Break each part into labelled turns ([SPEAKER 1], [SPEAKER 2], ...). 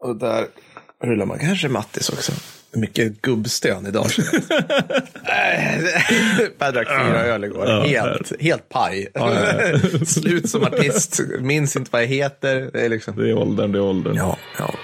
[SPEAKER 1] Och där rullar man kanske Mattis också. Mycket gubbstön idag. jag drack fyra öl igår. Helt, helt paj. Slut som artist. Minns inte vad jag heter. Det är liksom...
[SPEAKER 2] Det är åldern, det är åldern.
[SPEAKER 1] Ja, ja.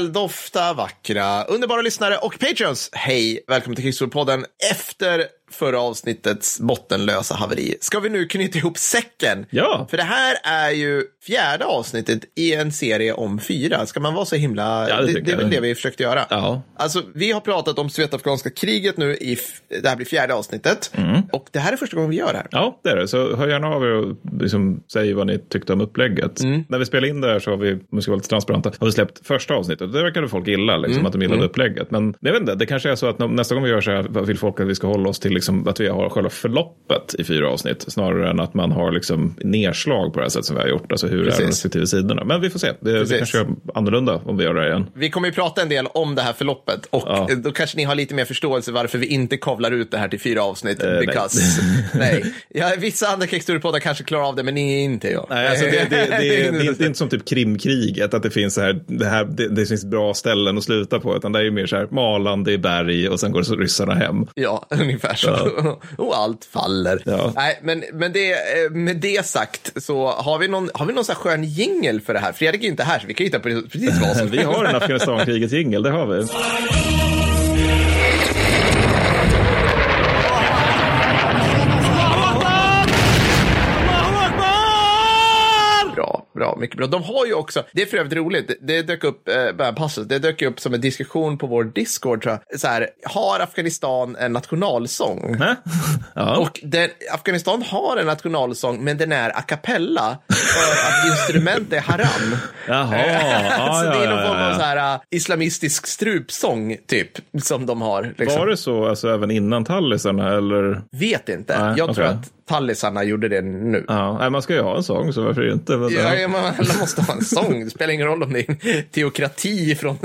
[SPEAKER 1] Väldofta, vackra, underbara lyssnare och patreons. Hej, välkommen till Krigsordpodden. Efter förra avsnittets bottenlösa haveri ska vi nu knyta ihop säcken.
[SPEAKER 2] Ja.
[SPEAKER 1] För det här är ju fjärde avsnittet i en serie om fyra. Ska man vara så himla...
[SPEAKER 2] Ja, det
[SPEAKER 1] det, det är väl det vi försökte göra.
[SPEAKER 2] Ja.
[SPEAKER 1] Alltså, vi har pratat om sydafrikanska kriget nu i... Det här blir fjärde avsnittet.
[SPEAKER 2] Mm.
[SPEAKER 1] Och det här är första gången vi gör det här.
[SPEAKER 2] Ja, det är det. Så hör gärna av er och liksom, säg vad ni tyckte om upplägget.
[SPEAKER 1] Mm.
[SPEAKER 2] När vi spelar in det här så har vi, om vi ska vara lite transparenta, har vi släppt första avsnittet. Det verkade folk gilla, liksom,
[SPEAKER 1] Mm.
[SPEAKER 2] att de gillade upplägget. Men jag vet inte, det kanske är så att nästa gång vi gör så här vill folk att vi ska hålla oss till liksom, att vi har själva förloppet i fyra avsnitt. Snarare än att man har liksom, nedslag på det här sättet som vi har gjort. Alltså hur det är
[SPEAKER 1] Precis.
[SPEAKER 2] de respektive sidorna. Men vi får se. Det, det
[SPEAKER 1] Precis.
[SPEAKER 2] kanske är annorlunda om vi gör det här igen.
[SPEAKER 1] Vi kommer ju prata en del om det här förloppet och
[SPEAKER 2] Ja.
[SPEAKER 1] då kanske ni har lite mer förståelse varför vi inte kavlar ut det här till fyra avsnitt.
[SPEAKER 2] nej.
[SPEAKER 1] because, nej. Ja, vissa andra krigshistoriepoddar kanske klarar av det, men ni är inte jag.
[SPEAKER 2] Nej, alltså det, det, det, är- inte som typ krimkriget, att det finns, så här, det, här, det, finns bra ställen att sluta på, utan det är ju mer så här Malan, det är berg och sen går så ryssarna hem.
[SPEAKER 1] Ja, ungefär så. Och allt faller.
[SPEAKER 2] Ja.
[SPEAKER 1] Nej, men, men det, eh, med det sagt så har vi någon, har vi någon så här skön jingel för det här? Fredrik är ju inte här, så vi kan hitta precis vad som
[SPEAKER 2] Vi har en Afghanistan-kriget jingel, det har vi.
[SPEAKER 1] Bra, mycket bra. De har ju också, det är för övrigt roligt, det, det dök upp, eh, passus, det dök upp som en diskussion på vår Discord, tror jag. Så här, har Afghanistan en nationalsång?
[SPEAKER 2] Ja.
[SPEAKER 1] Och den, Afghanistan har en nationalsång, men den är a cappella för att instrument är haram.
[SPEAKER 2] Jaha, ja,
[SPEAKER 1] så det är
[SPEAKER 2] ja,
[SPEAKER 1] någon
[SPEAKER 2] ja,
[SPEAKER 1] form av
[SPEAKER 2] ja.
[SPEAKER 1] så här, uh, islamistisk strupsång, typ, som de har. Liksom.
[SPEAKER 2] Var det så alltså, även innan tallisarna eller?
[SPEAKER 1] Vet inte.
[SPEAKER 2] Nej,
[SPEAKER 1] Jag tror
[SPEAKER 2] okej.
[SPEAKER 1] att tallisarna gjorde det nu.
[SPEAKER 2] Ja, man ska ju ha en sång, så varför inte? Men,
[SPEAKER 1] Ja, ja, man måste ha en sång. Det spelar ingen roll om det är en teokrati från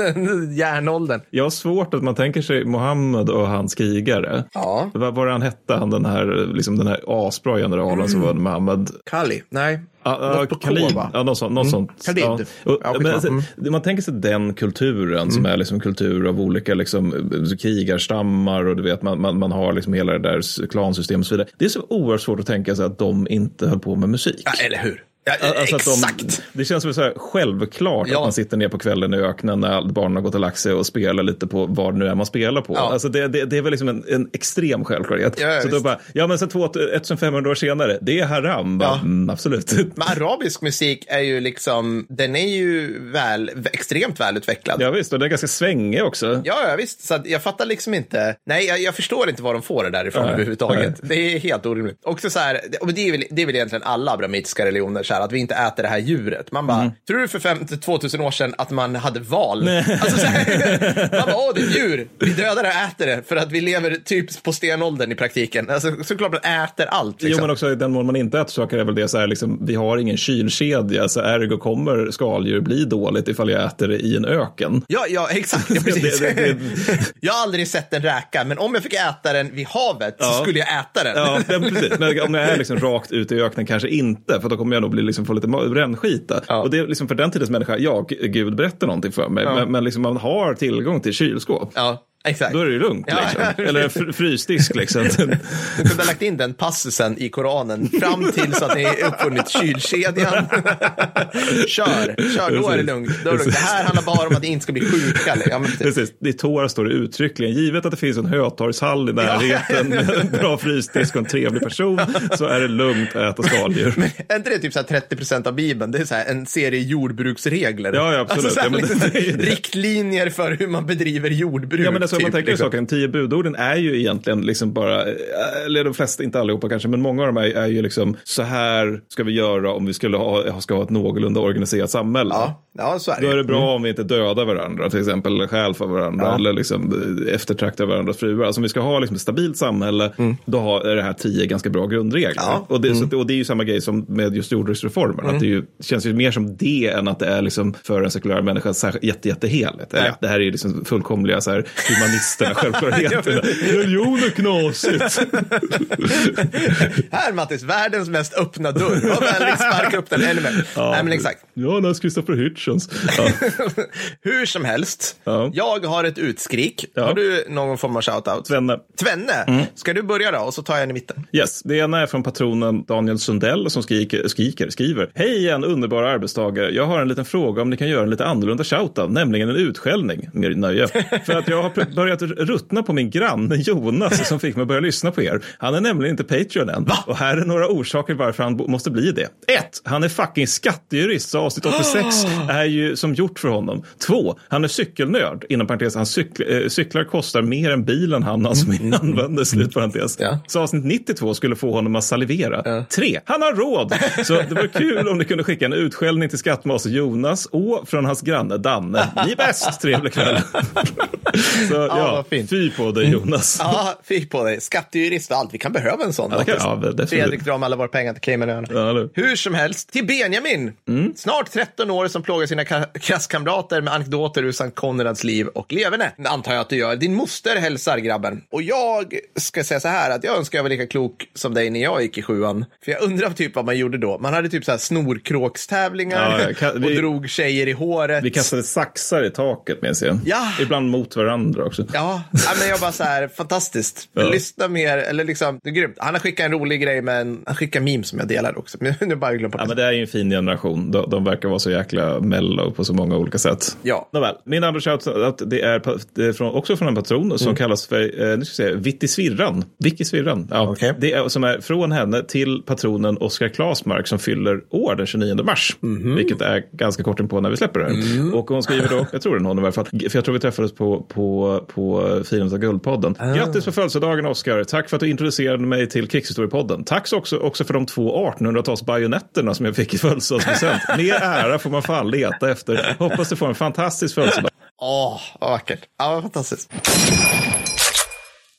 [SPEAKER 1] järnåldern.
[SPEAKER 2] Jag har svårt att man tänker sig Mohammed och hans krigare.
[SPEAKER 1] Ja.
[SPEAKER 2] Vad var han hette, han den här, liksom den här asbra generalen som var Mohammed?
[SPEAKER 1] Kali? Nej.
[SPEAKER 2] Ja,
[SPEAKER 1] Något K,
[SPEAKER 2] ja, sånt. Något sånt.
[SPEAKER 1] Khalid.
[SPEAKER 2] Ja. Och,
[SPEAKER 1] Ja,
[SPEAKER 2] men,
[SPEAKER 1] skitsamma.
[SPEAKER 2] alltså,
[SPEAKER 1] Mm.
[SPEAKER 2] Man tänker sig den kulturen som är liksom kultur av olika liksom, krigarstammar och du vet, man, man, man har liksom hela det där klansystemet och så vidare. Det är så oerhört svårt att tänka sig att de inte höll på med musik.
[SPEAKER 1] Ja, eller hur? Ja,
[SPEAKER 2] Alltså att de-
[SPEAKER 1] exakt.
[SPEAKER 2] det känns som så här självklart
[SPEAKER 1] Ja.
[SPEAKER 2] att man sitter ner på kvällen i öknen när barnen har gått och lagt sig och spelar lite på vad nu är man spelar på.
[SPEAKER 1] Ja.
[SPEAKER 2] Alltså det, det, det är väl liksom en, en extrem självklarhet.
[SPEAKER 1] Ja,
[SPEAKER 2] så då bara, ja men sen 1500 år senare, det är haram. Bara, mm, absolut.
[SPEAKER 1] Men arabisk musik är ju liksom, den är ju väl, extremt välutvecklad.
[SPEAKER 2] Ja visst, och det är ganska svängig också.
[SPEAKER 1] Ja, ja visst. Så jag fattar liksom inte. Nej, jag, jag förstår inte var de får det därifrån
[SPEAKER 2] Nej,
[SPEAKER 1] överhuvudtaget. Det är helt orimligt. Också så här, det- och det är, väl, det är väl egentligen alla abrahamitiska religioner, så här, att vi inte äter det här djuret. Man bara, tror du för 50 2000 år sedan att man hade val? Alltså, så här, man bara, åh, det är djur. Vi dödar det och äter det för att vi lever typ på stenåldern i praktiken. Alltså, såklart man äter allt.
[SPEAKER 2] Jo,
[SPEAKER 1] Liksom.
[SPEAKER 2] men också i den mån man inte äter saker är väl det så här, liksom, vi har ingen kylkedja, så ergo kommer skaldjur bli dåligt ifall jag äter det i en öken.
[SPEAKER 1] Ja, ja, exakt. Ja, precis.
[SPEAKER 2] Det- det-
[SPEAKER 1] jag har aldrig sett en räka, men om jag fick äta den vid havet så
[SPEAKER 2] Ja.
[SPEAKER 1] skulle jag äta den.
[SPEAKER 2] Ja, ja, precis. Men om jag är liksom rakt ute i öknen kanske inte, för då kommer jag nog bli, liksom, få lite ma- rännskita.
[SPEAKER 1] Ja.
[SPEAKER 2] Och det är liksom för den tidens människa, ja, Gud berättar någonting för mig, men, men liksom, man har tillgång till kylskåp.
[SPEAKER 1] Ja, exakt.
[SPEAKER 2] Då är det ju lugnt.
[SPEAKER 1] Ja,
[SPEAKER 2] Liksom. Eller fr- frysdisk. Liksom.
[SPEAKER 1] Du kunde ha lagt in den passusen i Koranen fram till så att ni uppfunnit kylkedjan. kör, kör, då är det lugnt. Då är det, lugnt. det här handlar bara om att ni inte ska bli sjuka. Ja, men typ.
[SPEAKER 2] Precis. I Tora står det uttryckligen, givet att det finns en Hötorgshall i närheten en bra frysdisk och en trevlig person, så är det lugnt att äta skaldjur.
[SPEAKER 1] Men är inte det typ så här 30 procent av Bibeln? Det är så en serie jordbruksregler.
[SPEAKER 2] Ja, ja, absolut.
[SPEAKER 1] Alltså så här
[SPEAKER 2] Ja,
[SPEAKER 1] liksom
[SPEAKER 2] det det.
[SPEAKER 1] riktlinjer för hur man bedriver jordbruk.
[SPEAKER 2] Ja, men alltså, alltså, om man
[SPEAKER 1] Typ,
[SPEAKER 2] tänker
[SPEAKER 1] liksom.
[SPEAKER 2] saken, tio budorden är ju egentligen liksom bara, eh, eller de flesta, inte allihopa kanske, men många av dem är, är ju liksom så här ska vi göra om vi skulle ha, ska ha ett någorlunda organiserat samhälle.
[SPEAKER 1] Ja, ja, så är
[SPEAKER 2] Då är
[SPEAKER 1] det.
[SPEAKER 2] det bra om vi inte dödar varandra till exempel, eller stjäl för varandra,
[SPEAKER 1] Ja.
[SPEAKER 2] eller liksom eh, eftertraktar varandras fruar. Alltså om vi ska ha liksom ett stabilt samhälle, då har, är det här tio ganska bra grundregler.
[SPEAKER 1] Ja.
[SPEAKER 2] Och, det, så, och det är ju samma grej som med just jordbruksreformen, att det är ju, känns ju mer som det än att det är liksom för en sekulär människa särskilt- jätte, jätteheligt. Eller,
[SPEAKER 1] Ja.
[SPEAKER 2] Det här är ju liksom fullkomliga så här, humanisterna, självklarheter. Religion är knasigt.
[SPEAKER 1] Här Mattis, världens mest öppna dörr. Vad vänligt sparka upp den ännu mer. Nej men exakt.
[SPEAKER 2] Ja, läs Christopher Hitchens. Ja.
[SPEAKER 1] Hur som helst,
[SPEAKER 2] Ja.
[SPEAKER 1] jag har ett utskrik.
[SPEAKER 2] Ja.
[SPEAKER 1] Har du någon form av shoutout?
[SPEAKER 2] Tvenne.
[SPEAKER 1] Tvenne,
[SPEAKER 2] Mm.
[SPEAKER 1] ska du börja då? Och så tar jag en i mitten.
[SPEAKER 2] Yes, det ena är från patronen Daniel Sundell som skriker, skriker, skriver. Hej igen underbara arbetstagare. Jag har en liten fråga om ni kan göra en lite annorlunda shoutout, nämligen en utskällning. Mer nöje. För att jag har börjat ruttna på min granne Jonas som fick mig att börja lyssna på er. Han är nämligen inte Patreon än. Och här är några orsaker varför han måste bli det. Ett, Han är fucking skattejurist så avsnitt 86 är ju som gjort för honom. Två, Han är cykelnörd. Inom parentes, han cykl- eh, cyklar kostar mer än bilen han alltså använder. Slut parentes.
[SPEAKER 1] Ja.
[SPEAKER 2] Så avsnitt 92 skulle få honom att salivera. Tre, han har råd. Så det var kul om ni kunde skicka en utskällning till skattmaster Jonas och från hans granne Danne. Ni är bäst, trevlig kväll. Så ja,
[SPEAKER 1] vad fint.
[SPEAKER 2] fy på dig Jonas.
[SPEAKER 1] Ja, fick på dig. Skattejurist och allt. Vi kan behöva en sån.
[SPEAKER 2] Ja, det kan- ja.
[SPEAKER 1] Fredrik drar om alla våra pengar till Caymanöarna.
[SPEAKER 2] Ja?
[SPEAKER 1] Hur som helst, till Benjamin.
[SPEAKER 2] Mm.
[SPEAKER 1] Snart 13 år som plågar sina ka- klasskamrater med anekdoter ur Sankt Konrads liv och leverne. Antar jag att du gör. Din moster hälsar grabben. Och jag ska säga så här att jag önskar jag var lika klok som dig när jag gick i sjuan. För jag undrar typ vad man gjorde då. Man hade typ så här snorkråkstävlingar
[SPEAKER 2] Ja, kan- vi-
[SPEAKER 1] och drog tjejer i håret.
[SPEAKER 2] Vi kastade saxar i taket minns jag.
[SPEAKER 1] Ja.
[SPEAKER 2] Ibland mot varandra också.
[SPEAKER 1] Ja, men jag bara så här, fantastiskt.
[SPEAKER 2] Ja.
[SPEAKER 1] Lyssna mer, eller liksom, det är grymt. Han har skickat en rolig grej, men han skickar memes som jag delar också. Men nu bara glömt bort
[SPEAKER 2] Ja,
[SPEAKER 1] det.
[SPEAKER 2] men det är ju en fin generation. De, de verkar vara så jäkla mellow på så många olika sätt.
[SPEAKER 1] Ja.
[SPEAKER 2] Nåväl, min andra shout att det är, det är från, också från en patron som kallas för, eh, nu ska jag säga, Vitti Svirran. Vicky Svirran. Ja,
[SPEAKER 1] Okej.
[SPEAKER 2] Det är som är från henne till patronen Oskar Klasmark som fyller år den 29 mars. Vilket är ganska kort in på när vi släpper det här. Och hon skriver då, jag tror är hon i varje fall, för jag tror vi träffades på, på, på Firandet av Guldpodden. Grattis på födelsedagen Oskar. Tack för att du introducerade mig till Krigshistoriepodden. Tack så också, också för de två 1800-tals bajonetterna som jag fick i födelsedagspresent. Mer ära får man fan leta efter. Hoppas du får en fantastisk födelsedag.
[SPEAKER 1] Åh, vad vackert. Ja, vad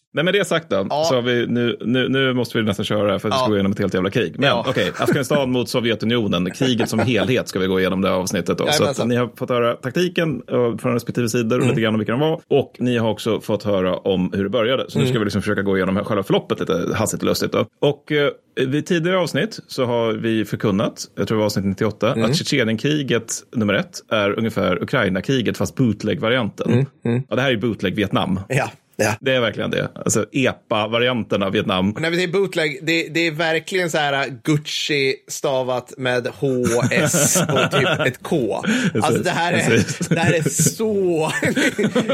[SPEAKER 1] fantastiskt.
[SPEAKER 2] Men med det sagt då,
[SPEAKER 1] Ja.
[SPEAKER 2] så vi, nu, nu, nu måste vi nästan köra för att vi ska gå igenom ett helt jävla krig. Men
[SPEAKER 1] Ja.
[SPEAKER 2] okej, Afghanistan mot Sovjetunionen, kriget som helhet ska vi gå igenom det här avsnittet. Då. Så att ni har fått höra taktiken eh, från respektive sidor och
[SPEAKER 1] Mm.
[SPEAKER 2] lite grann om vilka de var. Och ni har också fått höra om hur det började. Så nu
[SPEAKER 1] Mm.
[SPEAKER 2] ska vi liksom försöka gå igenom själva förloppet lite hastigt och lustigt. Då. Och eh, vid tidigare avsnitt så har vi förkunnat, jag tror det var avsnitt 98,
[SPEAKER 1] Mm.
[SPEAKER 2] att Tjetjenienkriget nummer ett är ungefär Ukraina-kriget fast bootleg-varianten.
[SPEAKER 1] Mm.
[SPEAKER 2] Ja, det här är bootleg Vietnam.
[SPEAKER 1] Ja, ja.
[SPEAKER 2] Det är verkligen det. Alltså EPA-varianten av Vietnam.
[SPEAKER 1] Och när vi säger bootleg, det, det är verkligen så här Gucci stavat med HS och typ ett K. Alltså det här är, det här är så,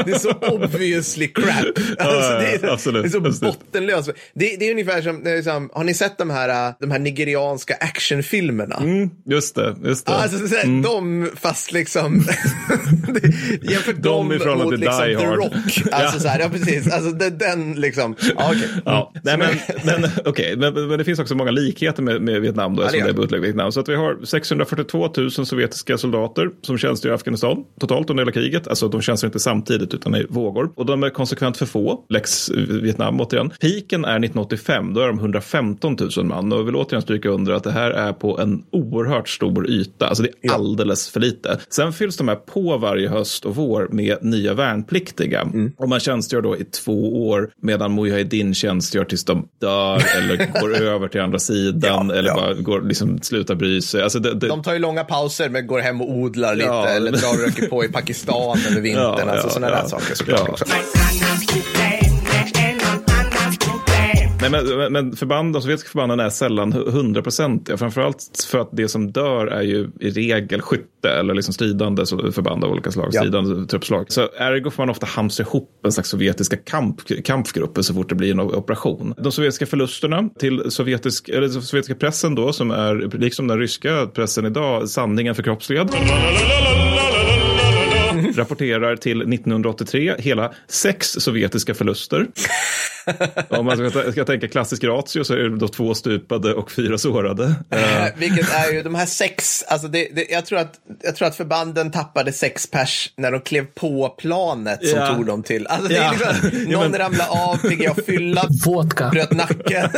[SPEAKER 1] det är så obviously crap. Alltså, det, är,
[SPEAKER 2] absolut,
[SPEAKER 1] det är så
[SPEAKER 2] absolut.
[SPEAKER 1] bottenlöst. Det, det är ungefär som, det är som, har ni sett de här, de här nigerianska actionfilmerna?
[SPEAKER 2] Mm, just det, just det.
[SPEAKER 1] Alltså så här, de fast liksom jämför dem
[SPEAKER 2] i förhållande
[SPEAKER 1] mot liksom The. Rock. Alltså
[SPEAKER 2] Ja.
[SPEAKER 1] så här, ja precis. Alltså det, den liksom. Ja, okej.
[SPEAKER 2] Ja, nej,
[SPEAKER 1] Så
[SPEAKER 2] men, men, okej, men, men det finns också många likheter med, med Vietnam då,
[SPEAKER 1] Ja, det
[SPEAKER 2] eftersom det är bootleg Vietnam. Så att vi har 642 000 sovjetiska soldater som tjänstgör i Afghanistan totalt under hela kriget. Alltså de tjänstgör inte samtidigt utan i vågor. Och de är konsekvent för få, lex Vietnam återigen. Piken är 1985, då är de 115 000 man. Och jag vill återigen stryka under att det här är på en oerhört stor yta. Alltså det är alldeles för lite. Sen fylls de här på varje höst och vår med nya värnpliktiga. Och man tjänstgör då i två år medan Mujahedin tjänstgör tills de dör eller går över till andra sidan
[SPEAKER 1] Ja,
[SPEAKER 2] eller
[SPEAKER 1] ja.
[SPEAKER 2] bara går, liksom, slutar bry sig. Alltså det, det,
[SPEAKER 1] De tar ju långa pauser men går hem och odlar lite
[SPEAKER 2] Ja.
[SPEAKER 1] eller drar och röker på i Pakistan över vintern.
[SPEAKER 2] Ja,
[SPEAKER 1] alltså
[SPEAKER 2] ja,
[SPEAKER 1] sådana
[SPEAKER 2] ja.
[SPEAKER 1] där saker såklart
[SPEAKER 2] Nej, men, men- förband, de sovjetiska förbanden är sällan hu- hundraprocentiga. Framförallt för att det som dör är ju i regel skytte eller liksom stridande så- förband av olika slag,
[SPEAKER 1] Ja.
[SPEAKER 2] stridande truppslag. Så ergo får man ofta hamstra ihop en slags sovjetiska kamp, kampgrupper så fort det blir en operation. De sovjetiska förlusterna till sovjetisk, eller sovjetiska pressen då, som är liksom den ryska pressen idag, sanningen förkroppsligad. Rapporterar till 1983 hela sex sovjetiska förluster. Om man ska, ska tänka klassisk ratio så är det då två stupade och fyra sårade.
[SPEAKER 1] Vilket är ju de här sex, alltså det, det, jag, tror att, jag tror att förbanden tappade sex pers när de klev på planet som
[SPEAKER 2] Ja.
[SPEAKER 1] tog dem till. Alltså det är
[SPEAKER 2] Ja.
[SPEAKER 1] liksom,
[SPEAKER 2] Ja,
[SPEAKER 1] någon
[SPEAKER 2] men-
[SPEAKER 1] ramlade av, PGA fylla,
[SPEAKER 3] Vodka.
[SPEAKER 1] bröt nacken.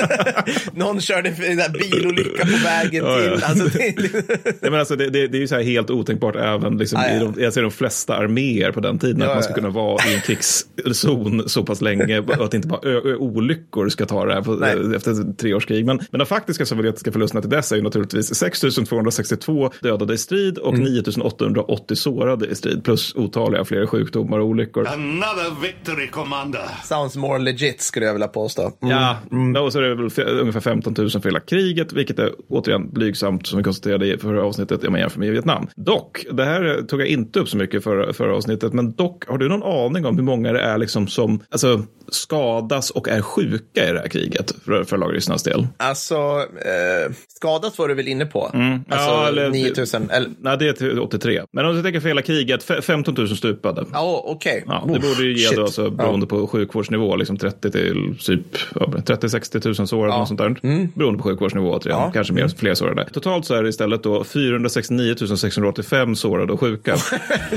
[SPEAKER 1] någon körde en bilolycka på vägen
[SPEAKER 2] Ja, ja.
[SPEAKER 1] till. Alltså det, är liksom-
[SPEAKER 2] Nej, men alltså, det, det, det är ju så här helt otänkbart även liksom,
[SPEAKER 1] Ah, ja.
[SPEAKER 2] i de, jag ser de flesta arméer på den tiden.
[SPEAKER 1] Ja,
[SPEAKER 2] att man ska
[SPEAKER 1] ja.
[SPEAKER 2] kunna vara i en krigszon så pass länge och att inte bara ö, ö, olyckor ska ta det här på,
[SPEAKER 1] Nej.
[SPEAKER 2] efter ett treårskrig. Men, men de faktiska sovjetiska förlusterna till dess är ju naturligtvis 6 262 dödade i strid och
[SPEAKER 1] Mm.
[SPEAKER 2] 9 880 sårade i strid. Plus otaliga fler sjukdomar och olyckor.
[SPEAKER 4] Another victory, Commander.
[SPEAKER 1] sounds more legit skulle jag vilja påstå. Mm.
[SPEAKER 2] Ja, ja, och så är det väl f- ungefär 15 000 för hela kriget, vilket är återigen blygsamt som vi konstaterade i förra avsnittet om man jämför med Vietnam. Dock, det här tog jag inte upp så mycket förra, förra avsnittet, men dock, har du någon aning om hur många det är liksom som alltså, skadas och är sjuka i det här kriget för, för lagryssarnas del?
[SPEAKER 1] Alltså, eh, skadat var du väl inne på? Alltså
[SPEAKER 2] Mm. Ja, eller-
[SPEAKER 1] 9000, eller,
[SPEAKER 2] Nej, det är till 83. Men om du tänker för hela kriget, fe- 15 000 stupade.
[SPEAKER 1] ja okej.
[SPEAKER 2] Ja, det borde ju ge då, alltså, beroende på sjukvårdsnivå, liksom 30 till typ ja, 30-60 000 sårade,
[SPEAKER 1] Ja.
[SPEAKER 2] något sånt där. Beroende på sjukvårdsnivå, återigen.
[SPEAKER 1] Ja.
[SPEAKER 2] kanske mer, fler sårade. Totalt så är det istället då 469 685 sårade och sjuka.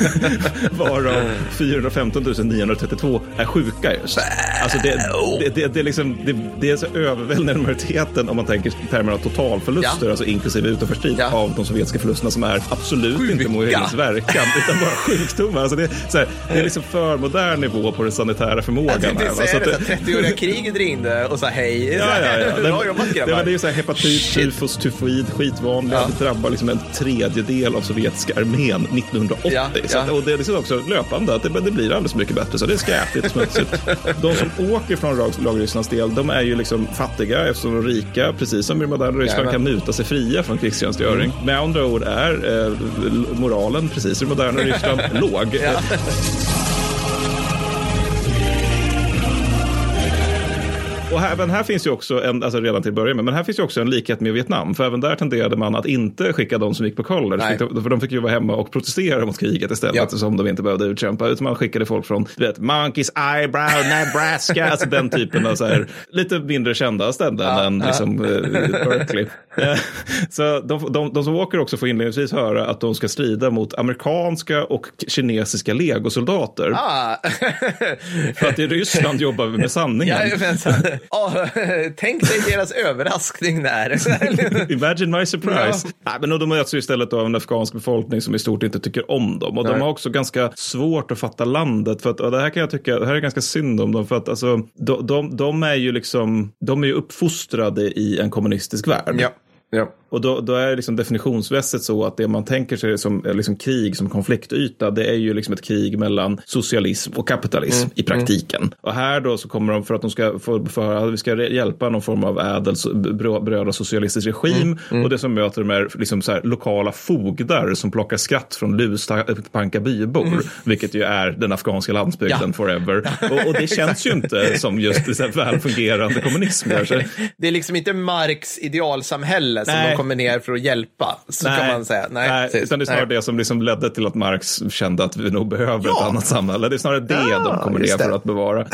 [SPEAKER 2] Eh, Varav 415 932 är sjuka just. Alltså det, det, det, det, är liksom, det, det är så överväldigande majoriteten om man tänker i termer av totalförluster,
[SPEAKER 1] Ja.
[SPEAKER 2] alltså inklusive utanför strid,
[SPEAKER 1] Ja.
[SPEAKER 2] av de sovjetiska förlusterna som är absolut inte
[SPEAKER 1] Sjuka.
[SPEAKER 2] Mohins verkan, utan bara sjukdomar. Alltså det, så här, det är liksom för modern nivå på den sanitära förmågan.
[SPEAKER 1] Jag tänkte säga det, så här, 30-åriga kriget ringde och sa hej.
[SPEAKER 2] Ja, ja, ja.
[SPEAKER 1] Bra jobbat
[SPEAKER 2] det,
[SPEAKER 1] grabbar.
[SPEAKER 2] det är ju så här hepatit, tyfus, tyfoid, skitvanliga.
[SPEAKER 1] Ja.
[SPEAKER 2] Det drabbar liksom en tredjedel av sovjetiska armén 1980.
[SPEAKER 1] Ja,
[SPEAKER 2] Så att, och det är liksom också löpande, att det, det blir alldeles mycket bättre. Så det är skräpigt och smutsigt. De som åker från lag- lagryssarnas del, de är ju liksom fattiga eftersom de rika, precis som i moderna Ryssland, kan muta sig fria från krigstjänstgöring. Med andra ord är eh, moralen, precis som i moderna Ryssland, låg. Och här, men här finns ju också en, alltså redan till att börja med, men här finns ju också en likhet med Vietnam. För även där tenderade man att inte skicka de som gick på college.
[SPEAKER 1] Nej.
[SPEAKER 2] För de fick ju vara hemma och protestera mot kriget istället.
[SPEAKER 1] Ja.
[SPEAKER 2] Eftersom de inte behövde utkämpa. Utan man skickade folk från, du vet, Monkeys Eyebrow, Nebraska. alltså den typen av så här, lite mindre kända ställen än liksom eh, Berkeley. Så de, de, de som åker också får inledningsvis höra att de ska strida mot amerikanska och kinesiska legosoldater.
[SPEAKER 1] Ah.
[SPEAKER 2] För att i Ryssland jobbar vi med sanningen.
[SPEAKER 1] Jajamensan. Ja, tänk dig deras överraskning där.
[SPEAKER 2] Imagine my surprise. Nej, men de möts ju istället av en afghansk befolkning som i stort inte tycker om dem. Och de
[SPEAKER 1] Nej.
[SPEAKER 2] har också ganska svårt att fatta landet. För att, och det här kan jag tycka, det här är ganska synd om dem. För att alltså, de, de, de är ju liksom, de är ju uppfostrade i en kommunistisk värld.
[SPEAKER 1] ja. Ja.
[SPEAKER 2] Och då, då är liksom definitionsmässigt så att det man tänker sig som liksom krig som konfliktyta, det är ju liksom ett krig mellan socialism och kapitalism i praktiken. Och här då så kommer de för att de ska få höra att vi ska hjälpa någon form av ädel brö- bröd och socialistisk regim. Och det som möter de är liksom så här lokala fogdar som plockar skatt från luspanka bybor, vilket ju är den afghanska landsbygden
[SPEAKER 1] Ja.
[SPEAKER 2] forever. Och, och det känns ju inte som just så här väl fungerande kommunism.
[SPEAKER 1] Det är liksom inte Marx idealsamhälle som
[SPEAKER 2] Nej.
[SPEAKER 1] de kommer ner för att hjälpa. Så kan man säga. Nej,
[SPEAKER 2] Nej,
[SPEAKER 1] precis.
[SPEAKER 2] utan det är snarare
[SPEAKER 1] Nej.
[SPEAKER 2] det som liksom ledde till att Marx kände att vi nog behöver ett
[SPEAKER 1] Ja.
[SPEAKER 2] annat samhälle. Det är snarare det
[SPEAKER 1] Ja,
[SPEAKER 2] de kommer ner
[SPEAKER 1] det.
[SPEAKER 2] för att bevara.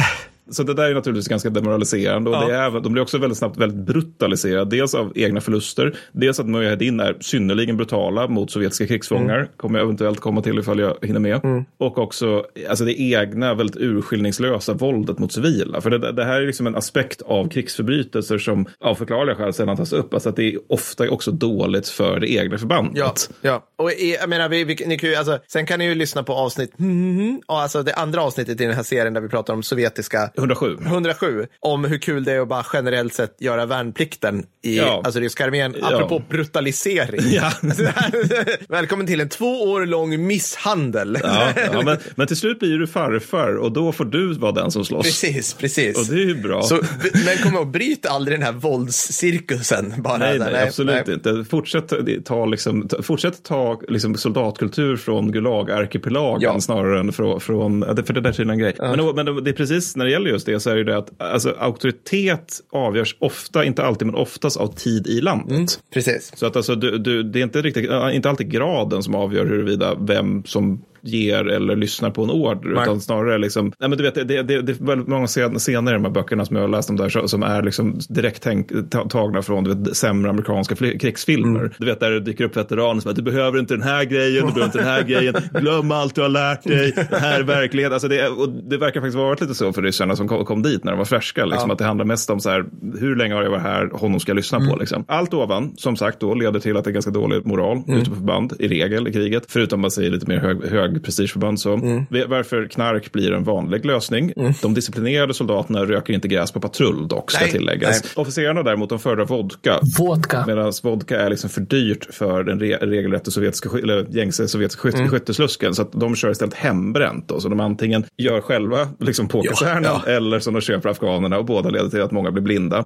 [SPEAKER 2] Så det där är naturligtvis ganska demoraliserande och
[SPEAKER 1] Ja.
[SPEAKER 2] det är, de blir också väldigt snabbt väldigt brutaliserade. Dels av egna förluster, dels att Mujahedin är synnerligen brutala mot sovjetiska krigsfångar.
[SPEAKER 1] Mm.
[SPEAKER 2] Kommer jag eventuellt komma till ifall jag hinner med. Och också alltså det egna väldigt urskillningslösa våldet mot civila. För det, det här är liksom en aspekt av krigsförbrytelser som av förklarliga skäl sällan tas upp. Alltså att det är ofta också dåligt för det egna förbandet.
[SPEAKER 1] Ja, ja. Och i, jag menar, vi, vi, ni kan ju, alltså, sen kan ni ju lyssna på avsnitt, mm, alltså det andra avsnittet i den här serien där vi pratar om sovjetiska
[SPEAKER 2] 107.
[SPEAKER 1] 107, om hur kul det är att bara generellt sett göra värnplikten i
[SPEAKER 2] Ja.
[SPEAKER 1] alltså ryska armén,
[SPEAKER 2] Ja.
[SPEAKER 1] apropå brutalisering.
[SPEAKER 2] Ja.
[SPEAKER 1] Alltså, det här- Välkommen till en två år lång misshandel.
[SPEAKER 2] Ja, ja, men, men till slut blir du farfar och då får du vara den som slåss.
[SPEAKER 1] Precis, precis.
[SPEAKER 2] Och det är ju bra.
[SPEAKER 1] Så, men kom ihåg, bryt aldrig den här våldscirkusen. Bara
[SPEAKER 2] Nej,
[SPEAKER 1] där.
[SPEAKER 2] nej, absolut
[SPEAKER 1] nej.
[SPEAKER 2] inte. Fortsätt ta, liksom, ta, fortsätt ta liksom, soldatkultur från Gulag-arkipelagen
[SPEAKER 1] Ja.
[SPEAKER 2] snarare än från, från ja, för det där är en grej. Men, men det är precis när det gäller just det så är det det att alltså, auktoritet avgörs ofta, inte alltid, men oftast av tid i landet.
[SPEAKER 1] Precis.
[SPEAKER 2] Så att alltså, du, du, det är inte, riktigt, inte alltid graden som avgör huruvida vem som ger eller lyssnar på en order,
[SPEAKER 1] Nej.
[SPEAKER 2] utan snarare liksom, nej men du vet, det, det, det, det är väldigt många scen- scener i de här böckerna som jag har läst om där som- är liksom direkt tänk, ta, tagna från du vet, sämre amerikanska krigsfilmer.
[SPEAKER 1] Mm.
[SPEAKER 2] Du vet, där det dyker upp veteraner som att du behöver inte den här grejen, du behöver inte den här grejen, glöm allt du har lärt dig, det här är verklighet. Alltså det, och det verkar faktiskt varit lite så för ryssarna som kom, kom dit när de var färska, liksom, att det handlar mest om så här, hur länge har jag varit här, honom ska jag lyssna
[SPEAKER 1] Mm.
[SPEAKER 2] på. Liksom. Allt ovan, som sagt då, leder till att det är ganska dålig moral
[SPEAKER 1] Mm.
[SPEAKER 2] ute på förband, i regel i kriget, förutom man säger lite mer hög, hög prestigeförband. Så.
[SPEAKER 1] Mm.
[SPEAKER 2] Varför knark blir en vanlig lösning. De disciplinerade soldaterna röker inte gräs på patrull dock, ska
[SPEAKER 1] Nej,
[SPEAKER 2] tilläggas.
[SPEAKER 1] nej.
[SPEAKER 2] Officerarna däremot, de föredrar vodka.
[SPEAKER 3] Vodka.
[SPEAKER 2] Medan vodka är liksom för dyrt för den re regelrätta sovjetiska, eller gängse sovjetiska skyt
[SPEAKER 1] Mm.
[SPEAKER 2] skytteslusken. Så att de kör istället hembränt. Då. Så de antingen gör själva liksom på kasernen
[SPEAKER 1] ja.
[SPEAKER 2] eller som de köper afghanerna och båda leder till att många blir blinda.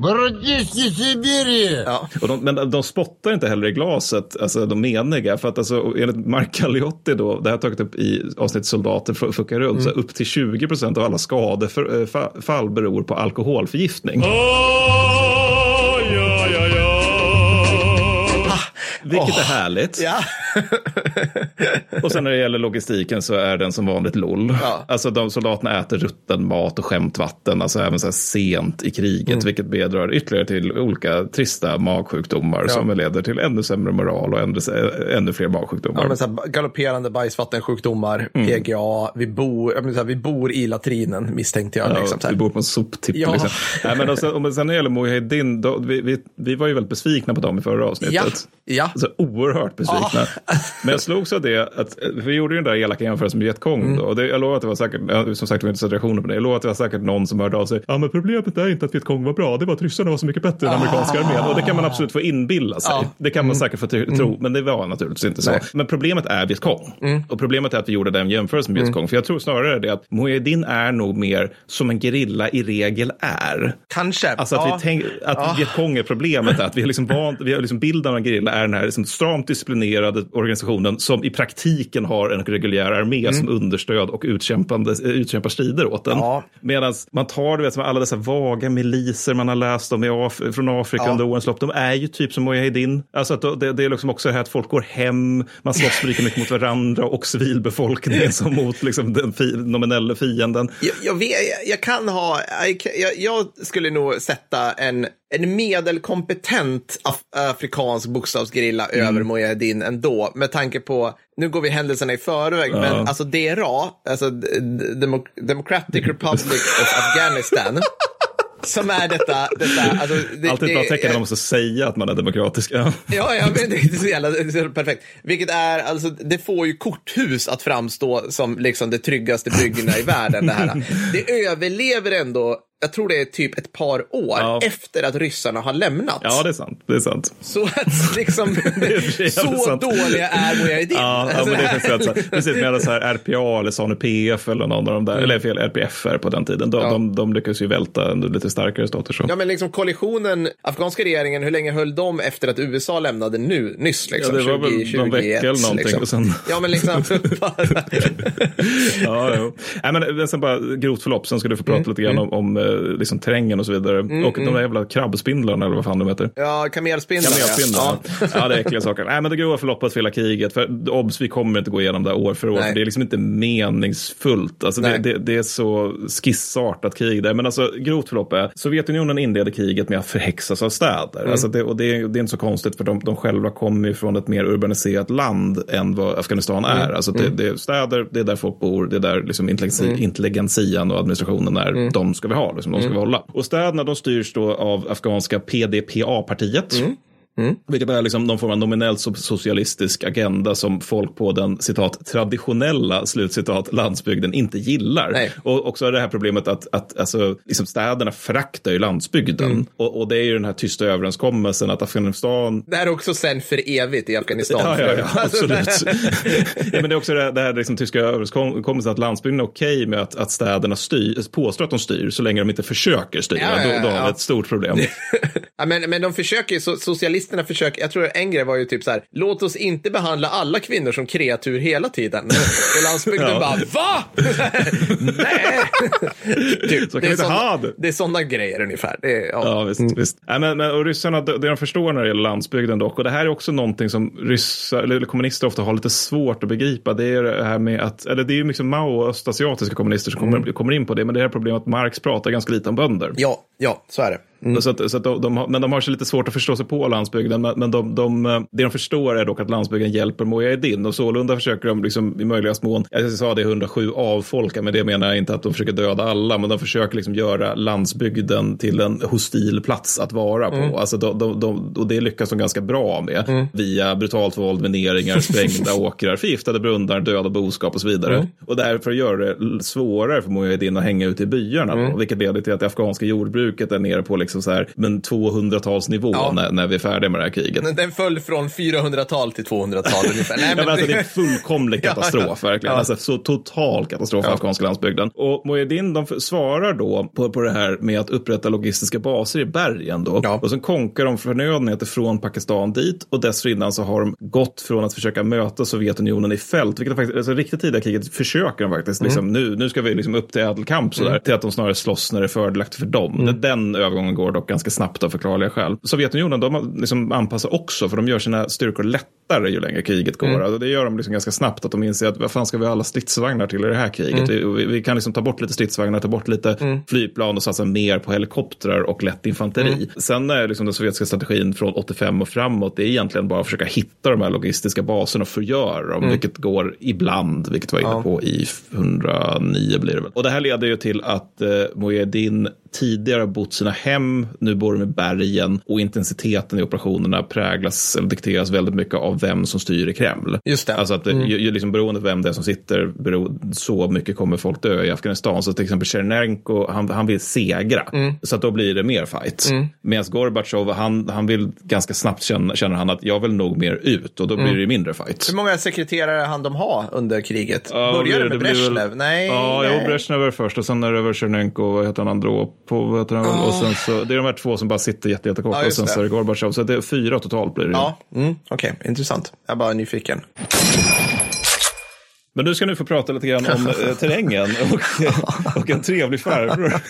[SPEAKER 1] Ja.
[SPEAKER 2] Och de, men de spottar inte heller i glaset, alltså de meniga. För att alltså, enligt Mark Galliotti då, det här har tagit upp i avsnittet Soldater fu- fuckar runt, så upp till 20 procent av alla skadefall beror på alkoholförgiftning. Vilket är härligt.
[SPEAKER 1] Ja.
[SPEAKER 2] Och sen när det gäller logistiken så är den som vanligt LOL.
[SPEAKER 1] Ja.
[SPEAKER 2] Alltså de soldaterna äter rutten mat och skämtvatten, alltså även så här sent i kriget,
[SPEAKER 1] Mm.
[SPEAKER 2] vilket bidrar ytterligare till olika trista magsjukdomar som leder till ännu sämre moral och ännu, ännu fler magsjukdomar.
[SPEAKER 1] Ja, men så här, galopperande bajsvattensjukdomar, PGA, vi bor, jag så här, vi bor i latrinen misstänkte jag.
[SPEAKER 2] Ja,
[SPEAKER 1] liksom, så här.
[SPEAKER 2] vi bor på en soptipp.
[SPEAKER 1] Ja.
[SPEAKER 2] Liksom. Nej, men och sen, och sen när det gäller Mujahedin, vi, vi, vi var ju väldigt besvikna på dem i förra avsnittet.
[SPEAKER 1] Ja, ja.
[SPEAKER 2] Alltså, oerhört besvikna. Men jag slogs av det, att, vi gjorde ju den där elaka jämförelsen med Vietkong.
[SPEAKER 1] Mm.
[SPEAKER 2] Då, och det, jag lovar att det var säkert, som sagt vi har inte sett reaktioner på det, jag lovar att det var säkert någon som hörde av sig. Ja men problemet är inte att Vietkong var bra, det var att ryssarna var så mycket bättre än amerikanska armén. Och det kan man absolut få inbilla sig.
[SPEAKER 1] Mm.
[SPEAKER 2] Det kan man säkert få ty- tro, men det var naturligtvis inte så.
[SPEAKER 1] Nej.
[SPEAKER 2] Men problemet är Vietkong. Och problemet är att vi gjorde den jämförelsen med Vietkong. För jag tror snarare det att Mujahedin är nog mer som en gerilla i regel är.
[SPEAKER 1] Kanske.
[SPEAKER 2] Alltså att, vi tänk, att Vietkong är problemet. Att vi har liksom vant, vi har liksom bilden av en gerilla är den här liksom stramt disciplinerade organisationen som i praktiken har en reguljär armé som understöd och utkämpande, eh, utkämpar strider åt den.
[SPEAKER 1] Mm. Ja.
[SPEAKER 2] Medan man tar du vet, alla dessa vaga miliser man har läst om i Af- från Afrika
[SPEAKER 1] Ja.
[SPEAKER 2] under årens lopp. De är ju typ som Mujahedin. Alltså att det, det är liksom också det här att folk går hem, man slåss lika mycket mot varandra och civilbefolkningen som mot liksom, den fi, nominella fienden.
[SPEAKER 1] Jag, jag, vet, jag, jag kan ha, jag, jag skulle nog sätta en, en medelkompetent af, afrikansk bokstavsgerilla
[SPEAKER 2] Mm.
[SPEAKER 1] över Mujahedin ändå. Med tanke på, nu går vi händelserna i förväg, men alltså DRA, alltså Demo- Democratic Republic of Afghanistan. Som är detta, detta alltså, det,
[SPEAKER 2] Alltid ett bra tecken när man måste säga att man är demokratisk. Ja.
[SPEAKER 1] Ja, men det är så jävla perfekt. Vilket är, alltså, det får ju korthus att framstå som liksom det tryggaste byggena i världen. Det, här. det överlever ändå, jag tror det är typ ett par år
[SPEAKER 2] Ja.
[SPEAKER 1] efter att ryssarna har lämnat.
[SPEAKER 2] ja, det är sant. Det är sant.
[SPEAKER 1] Så att liksom, så
[SPEAKER 2] sant.
[SPEAKER 1] dåliga är Mujahedin.
[SPEAKER 2] Ja, ja men det är faktiskt sant. Precis, medan så här RPA eller SANU PF eller någon av de där, eller fel, RPFR på den tiden, de,
[SPEAKER 1] Ja.
[SPEAKER 2] de, de lyckas ju välta under lite starkare stater. Så.
[SPEAKER 1] Ja, men liksom koalitionen, afghanska regeringen, hur länge höll de efter att USA lämnade nu, nyss? Liksom,
[SPEAKER 2] Ja, det var väl
[SPEAKER 1] 20,
[SPEAKER 2] någon vecka
[SPEAKER 1] 21,
[SPEAKER 2] eller någonting,
[SPEAKER 1] Liksom.
[SPEAKER 2] och sen-
[SPEAKER 1] Ja, men liksom.
[SPEAKER 2] Ja, jo. Nej, men men sen bara grovt förlopp, sen ska du få prata lite grann om, om eh, liksom, terrängen och så vidare. och de där jävla krabbspindlarna eller vad fan de heter.
[SPEAKER 1] ja, kamelspindlar.
[SPEAKER 2] Kamelspindlar.
[SPEAKER 1] Ja.
[SPEAKER 2] Ja. det är äckliga saker. Nej, men det grova förloppet för hela kriget. För obs, vi kommer inte gå igenom det år för år. För det är liksom inte meningsfullt. Alltså, det, det, det är så skissartat krig där. Men alltså, grovt förlopp är, Sovjetunionen inleder kriget med att förhäxas av städer.
[SPEAKER 1] Mm.
[SPEAKER 2] Alltså, det, och det, är- det är inte så konstigt för de, de själva kommer ju från ett mer urbaniserat land än vad Afghanistan
[SPEAKER 1] Mm.
[SPEAKER 2] är. Alltså, det, det är städer, det är där folk bor, det är där liksom intelligensi,
[SPEAKER 1] Mm.
[SPEAKER 2] intelligensian och administrationen är. De ska vi ha, liksom, de ska vi hålla. Och städerna de styrs då av afghanska PDPA-partiet. Vilket är liksom någon form av nominellt so- socialistisk agenda som folk på den citat traditionella slutcitat landsbygden inte gillar.
[SPEAKER 1] Nej.
[SPEAKER 2] Och också det här problemet att, att alltså, liksom städerna föraktar ju landsbygden. Och, och det är ju den här tysta överenskommelsen att Afghanistan
[SPEAKER 1] Det här är också sen för evigt i Afghanistan.
[SPEAKER 2] Ja, ja, ja
[SPEAKER 1] Alltså,
[SPEAKER 2] absolut. ja, men det är också det, här- det här liksom, tyska överenskommelsen att landsbygden är okej med att, att städerna styr, påstår att de styr så länge de inte försöker styra.
[SPEAKER 1] Ja, ja, ja,
[SPEAKER 2] då, då har vi ett stort problem.
[SPEAKER 1] Ja, men, men de försöker ju, so socialisterna försöker, jag tror en grej var ju typ så här, låt oss inte behandla alla kvinnor som kreatur hela tiden. Och landsbygden
[SPEAKER 2] Ja.
[SPEAKER 1] bara, va? Nej. typ,
[SPEAKER 2] Så kan vi inte
[SPEAKER 1] såna-
[SPEAKER 2] ha det.
[SPEAKER 1] det är sådana grejer ungefär. Det är, ja.
[SPEAKER 2] Ja, visst. visst. Nej, men, men, och ryssarna, det de förstår när det gäller landsbygden dock, och det här är också någonting som ryssar, eller kommunister ofta har lite svårt att begripa, det är det här med att, eller det är ju liksom Mao och östasiatiska kommunister som kommer, kommer in på det, men det här problemet att Marx pratar ganska lite om bönder.
[SPEAKER 1] ja, ja, så är det.
[SPEAKER 2] Så att, så att de, de men de har så lite svårt att förstå sig på landsbygden. Men, men de, de, det de förstår är dock att landsbygden hjälper Mujahedin. Och sålunda försöker de liksom, i möjligaste mån, jag sa det 107 avfolka, men det menar jag inte att de försöker döda alla. Men de försöker liksom göra landsbygden till en hostil plats att vara på. Alltså de, de, de, och det lyckas de ganska bra med. Via brutalt våld, mineringar, sprängda åkrar, förgiftade brunnar, döda boskap och så vidare. Och därför gör det svårare för Mujahedin att hänga ute i byarna. Då, vilket leder till att det afghanska jordbruket är nere på liksom så här, men 200-talsnivå
[SPEAKER 1] Ja.
[SPEAKER 2] när, när vi är färdiga med det här kriget.
[SPEAKER 1] Den- föll från 400-tal till 200-tal ungefär. Nej,
[SPEAKER 2] Ja, men alltså, det är en
[SPEAKER 1] det,
[SPEAKER 2] fullkomlig
[SPEAKER 1] Ja,
[SPEAKER 2] katastrof,
[SPEAKER 1] ja.
[SPEAKER 2] verkligen.
[SPEAKER 1] Ja.
[SPEAKER 2] Alltså, så total katastrof för afghanska landsbygden. Och Mujahedin de svarar då på, på det här med att upprätta logistiska baser i bergen. Då.
[SPEAKER 1] Ja.
[SPEAKER 2] Och sen konkar de förnödenheter från Pakistan dit. Och dessförinnan så har de gått från att försöka möta Sovjetunionen i fält, vilket faktiskt, alltså riktigt tidiga kriget försöker de faktiskt.
[SPEAKER 1] Mm.
[SPEAKER 2] Liksom, nu, nu ska vi liksom upp till ädelkamp sådär, till att de snarare slåss när det är fördelaktigt för dem.
[SPEAKER 1] Mm.
[SPEAKER 2] Den övergången går dock ganska snabbt av förklarliga skäl. Sovjetunionen de liksom anpassar också, för de gör sina styrkor lättare ju längre kriget går.
[SPEAKER 1] Mm.
[SPEAKER 2] Alltså, det gör de liksom ganska snabbt, att de inser att vad fan ska vi ha alla stridsvagnar till i det här kriget?
[SPEAKER 1] Mm.
[SPEAKER 2] Vi, vi kan liksom ta bort lite stridsvagnar, ta bort lite flygplan och satsa mer på helikoptrar och lätt infanteri.
[SPEAKER 1] Mm.
[SPEAKER 2] Sen är liksom den sovjetiska strategin från 85 och framåt, det är egentligen bara att försöka hitta de här logistiska baserna och förgöra dem, vilket går ibland, vilket var inne
[SPEAKER 1] Mm. Ja.
[SPEAKER 2] på i 109 blir det väl. Och det här leder ju till att eh, Mujahedin tidigare bott sina hem, nu bor de i bergen och intensiteten i operationerna präglas eller dikteras väldigt mycket av vem som styr i Kreml.
[SPEAKER 1] Just det.
[SPEAKER 2] Alltså att mm. ju, ju liksom beroende på vem det är som sitter, bero, så mycket kommer folk dö i Afghanistan. Så till exempel Tjernenko, han, han vill segra.
[SPEAKER 1] Mm.
[SPEAKER 2] Så att då blir det mer fight. Medan Gorbatjov, han, han vill ganska snabbt känna, känner han att jag vill nog mer ut och då
[SPEAKER 1] Mm.
[SPEAKER 2] blir det mindre fight.
[SPEAKER 1] hur många sekreterare hann de ha under kriget?
[SPEAKER 2] Ja,
[SPEAKER 1] Började det med
[SPEAKER 2] blir väl-
[SPEAKER 1] Brezhnev? Nej.
[SPEAKER 2] Ja,
[SPEAKER 1] nej.
[SPEAKER 2] jo, Brezhnev är först och sen är det över Tjernenko, vad heter han, Andropov, heter han? Och sen så, det är de här två som bara sitter jätte, jättekort
[SPEAKER 1] Ja,
[SPEAKER 2] och sen
[SPEAKER 1] det.
[SPEAKER 2] så är det Gorbatjov. Så det är fyra totalt blir det.
[SPEAKER 1] Ja, mm, okej, intressant. Jag är bara nyfiken.
[SPEAKER 2] Men du ska nu få prata lite grann om eh, terrängen och, och en trevlig farbror.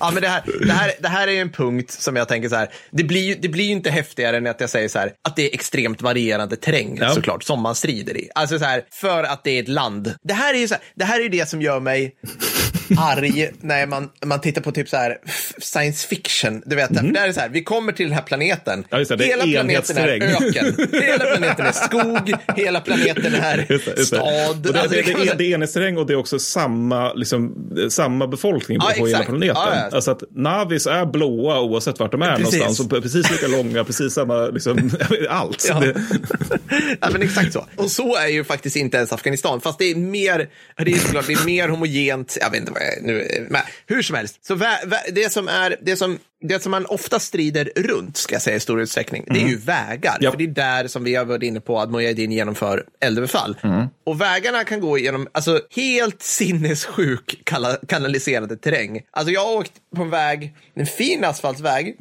[SPEAKER 1] Ja, men det här, det, här, det här är en punkt som jag tänker så här. Det blir, ju- det blir inte häftigare än att jag säger så här. Att det är extremt varierande terräng
[SPEAKER 2] Ja.
[SPEAKER 1] såklart som man strider i. Alltså så här, för att det är ett land. Det här är ju så här, det här är det som gör mig arg när man, man tittar på typ så här science fiction. Du vet, för det är så här, vi kommer till den här planeten.
[SPEAKER 2] Ja, det, det
[SPEAKER 1] hela planeten är öken. Hela planeten är skog. Hela planeten är
[SPEAKER 2] Just det, just det.
[SPEAKER 1] stad.
[SPEAKER 2] Och det,
[SPEAKER 1] Alltså,
[SPEAKER 2] det, det, är, det är enhetsterräng och det är också samma, liksom, samma befolkning på,
[SPEAKER 1] Ja,
[SPEAKER 2] på hela
[SPEAKER 1] exakt.
[SPEAKER 2] planeten.
[SPEAKER 1] Ja, ja.
[SPEAKER 2] Alltså att Navis är blåa oavsett vart de är
[SPEAKER 1] Precis.
[SPEAKER 2] någonstans. Och precis lika långa, precis samma, liksom, allt.
[SPEAKER 1] Ja.
[SPEAKER 2] Det,
[SPEAKER 1] ja, men exakt så. Och så är ju faktiskt inte ens Afghanistan, fast det är mer, det är såklart, det är mer homogent, jag vet inte vad nu, men hur som helst. Så vä, vä, det som är, det som, det som man ofta strider runt, ska jag säga i stor utsträckning, det är ju vägar.
[SPEAKER 2] Ja.
[SPEAKER 1] För det är där som vi har varit inne på att Mujahedin genomför eldöverfall. Och vägarna kan gå genom, alltså helt sinnessjuk kanaliserade terräng. Alltså jag har åkt på en väg, en fin asfaltväg,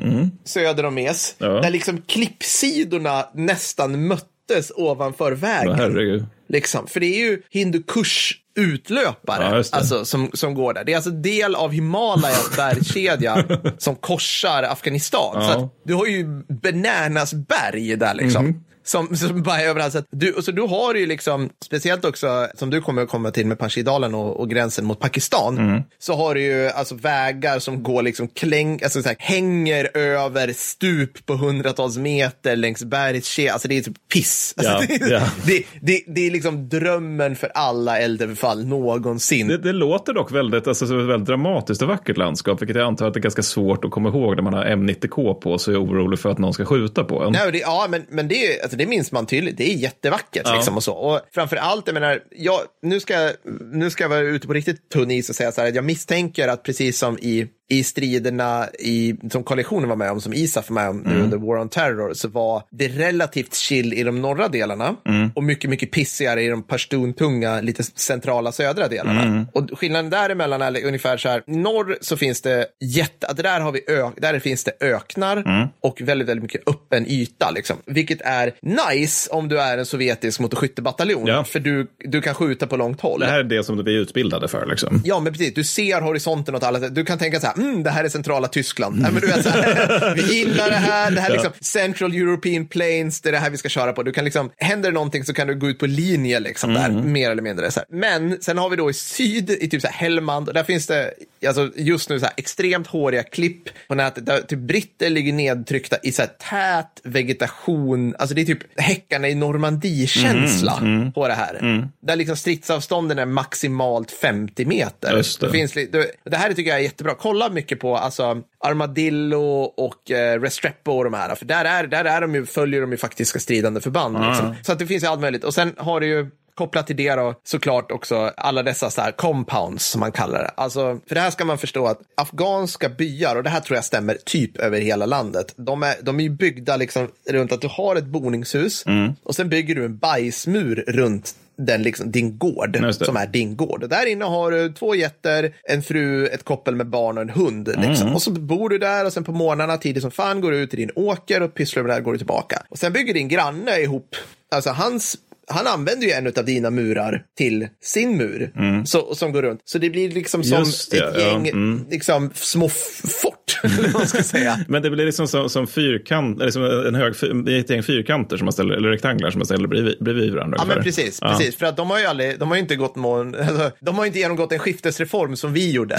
[SPEAKER 1] söder om Mes,
[SPEAKER 2] Ja.
[SPEAKER 1] där liksom klippsidorna nästan möttes ovanför vägen. Liksom. För det är ju Hindukush utlöpare
[SPEAKER 2] Ja,
[SPEAKER 1] alltså, som, som går där. Det är alltså del av Himalayas bergskedja som korsar Afghanistan.
[SPEAKER 2] Ja.
[SPEAKER 1] Så att du har ju bananas berg där liksom.
[SPEAKER 2] Mhm.
[SPEAKER 1] Som, som bara är överallt. Så du, så du har ju liksom, speciellt också som du kommer att komma till med Panjshirdalen och, och gränsen mot Pakistan,
[SPEAKER 2] Mhm.
[SPEAKER 1] så har du ju alltså vägar som går liksom kläng, alltså så här, hänger över stup på hundratals meter längs bergskedjan. Alltså det är typ piss. Alltså,
[SPEAKER 2] Ja,
[SPEAKER 1] det,
[SPEAKER 2] ja.
[SPEAKER 1] det, det, det är liksom drömmen för alla eldöverfall någonsin.
[SPEAKER 2] Det, det låter dock väldigt, alltså, väldigt dramatiskt och vackert landskap, vilket jag antar att det är ganska svårt att komma ihåg när man har M90K på sig och är orolig för att någon ska skjuta på en.
[SPEAKER 1] Nej, det, ja, men, men det, är- alltså, det minns man tydligt. Det är jättevackert.
[SPEAKER 2] Ja.
[SPEAKER 1] Liksom, och så. Och framför allt, jag menar, jag, nu, ska, nu ska jag vara ute på riktigt tunn is och säga så här, att jag misstänker att precis som i i striderna i, som koalitionen var med om, som ISAF var med om
[SPEAKER 2] Mm.
[SPEAKER 1] under War on Terror, så var det relativt chill i de norra delarna
[SPEAKER 2] Mm.
[SPEAKER 1] och mycket, mycket pissigare i de pashtun-tunga, lite centrala södra delarna.
[SPEAKER 2] Mm.
[SPEAKER 1] Och skillnaden däremellan är ungefär så här, norr så finns det jätte, där, har vi ö, där finns det öknar
[SPEAKER 2] Mm.
[SPEAKER 1] och väldigt, väldigt mycket öppen yta, liksom. vilket är nice om du är en sovjetisk motorskyttebataljon,
[SPEAKER 2] Ja.
[SPEAKER 1] för du, du kan skjuta på långt håll.
[SPEAKER 2] Det här är det som vi är utbildade för. Liksom.
[SPEAKER 1] Ja, men precis. Du ser horisonten åt alla. Du kan tänka så här, mm, det här är centrala Tyskland. Nej, men du vet, så här, vi gillar det här, det här är liksom Central European Plains, det är det här vi ska köra på. Du kan liksom, händer det någonting så kan du gå ut på linje liksom där, mer eller mindre. Så här. Men sen har vi då i syd, i typ så här Helmand, och där finns det alltså just nu så här extremt håriga klipp på nätet, där typ britter ligger nedtryckta i så här tät vegetation, alltså det är typ häckarna i Normandie-känsla på det här. Där liksom stridsavstånden är maximalt 50 meter.
[SPEAKER 2] Just det.
[SPEAKER 1] Det, finns, det, det här tycker jag är jättebra. Kolla mycket på alltså, Armadillo och eh, Restrepo och de här. För där, är, där är de ju, följer de ju faktiska stridande förband. Liksom. Så att det finns ju allt möjligt. Och sen har du ju kopplat till det då såklart också alla dessa så här compounds som man kallar det. Alltså, för det här ska man förstå att afghanska byar, och det här tror jag stämmer typ över hela landet, de är, de är ju byggda liksom runt att du har ett boningshus och sen bygger du en bajsmur runt den liksom, din gård som är din gård. Där inne har du två getter, en fru, ett koppel med barn och en hund. Liksom. Och så bor du där och sen på morgnarna tidigt som fan går du ut i din åker och pysslar med det här går du tillbaka. Och sen bygger din granne ihop, alltså hans han använder ju en av dina murar till sin mur så, som går runt. Så det blir liksom som
[SPEAKER 2] det,
[SPEAKER 1] ett
[SPEAKER 2] ja.
[SPEAKER 1] gäng
[SPEAKER 2] Mm.
[SPEAKER 1] liksom, små fort.
[SPEAKER 2] Men det blir liksom som, som fyrkant, eller som en hög, ett gäng fyrkanter som man ställer, eller rektanglar som man ställer bredvid, bredvid varandra.
[SPEAKER 1] Ja, men precis.
[SPEAKER 2] Ja.
[SPEAKER 1] precis. För att de har ju aldrig, de har inte gått någon, alltså, de har inte genomgått en skiftesreform som vi gjorde.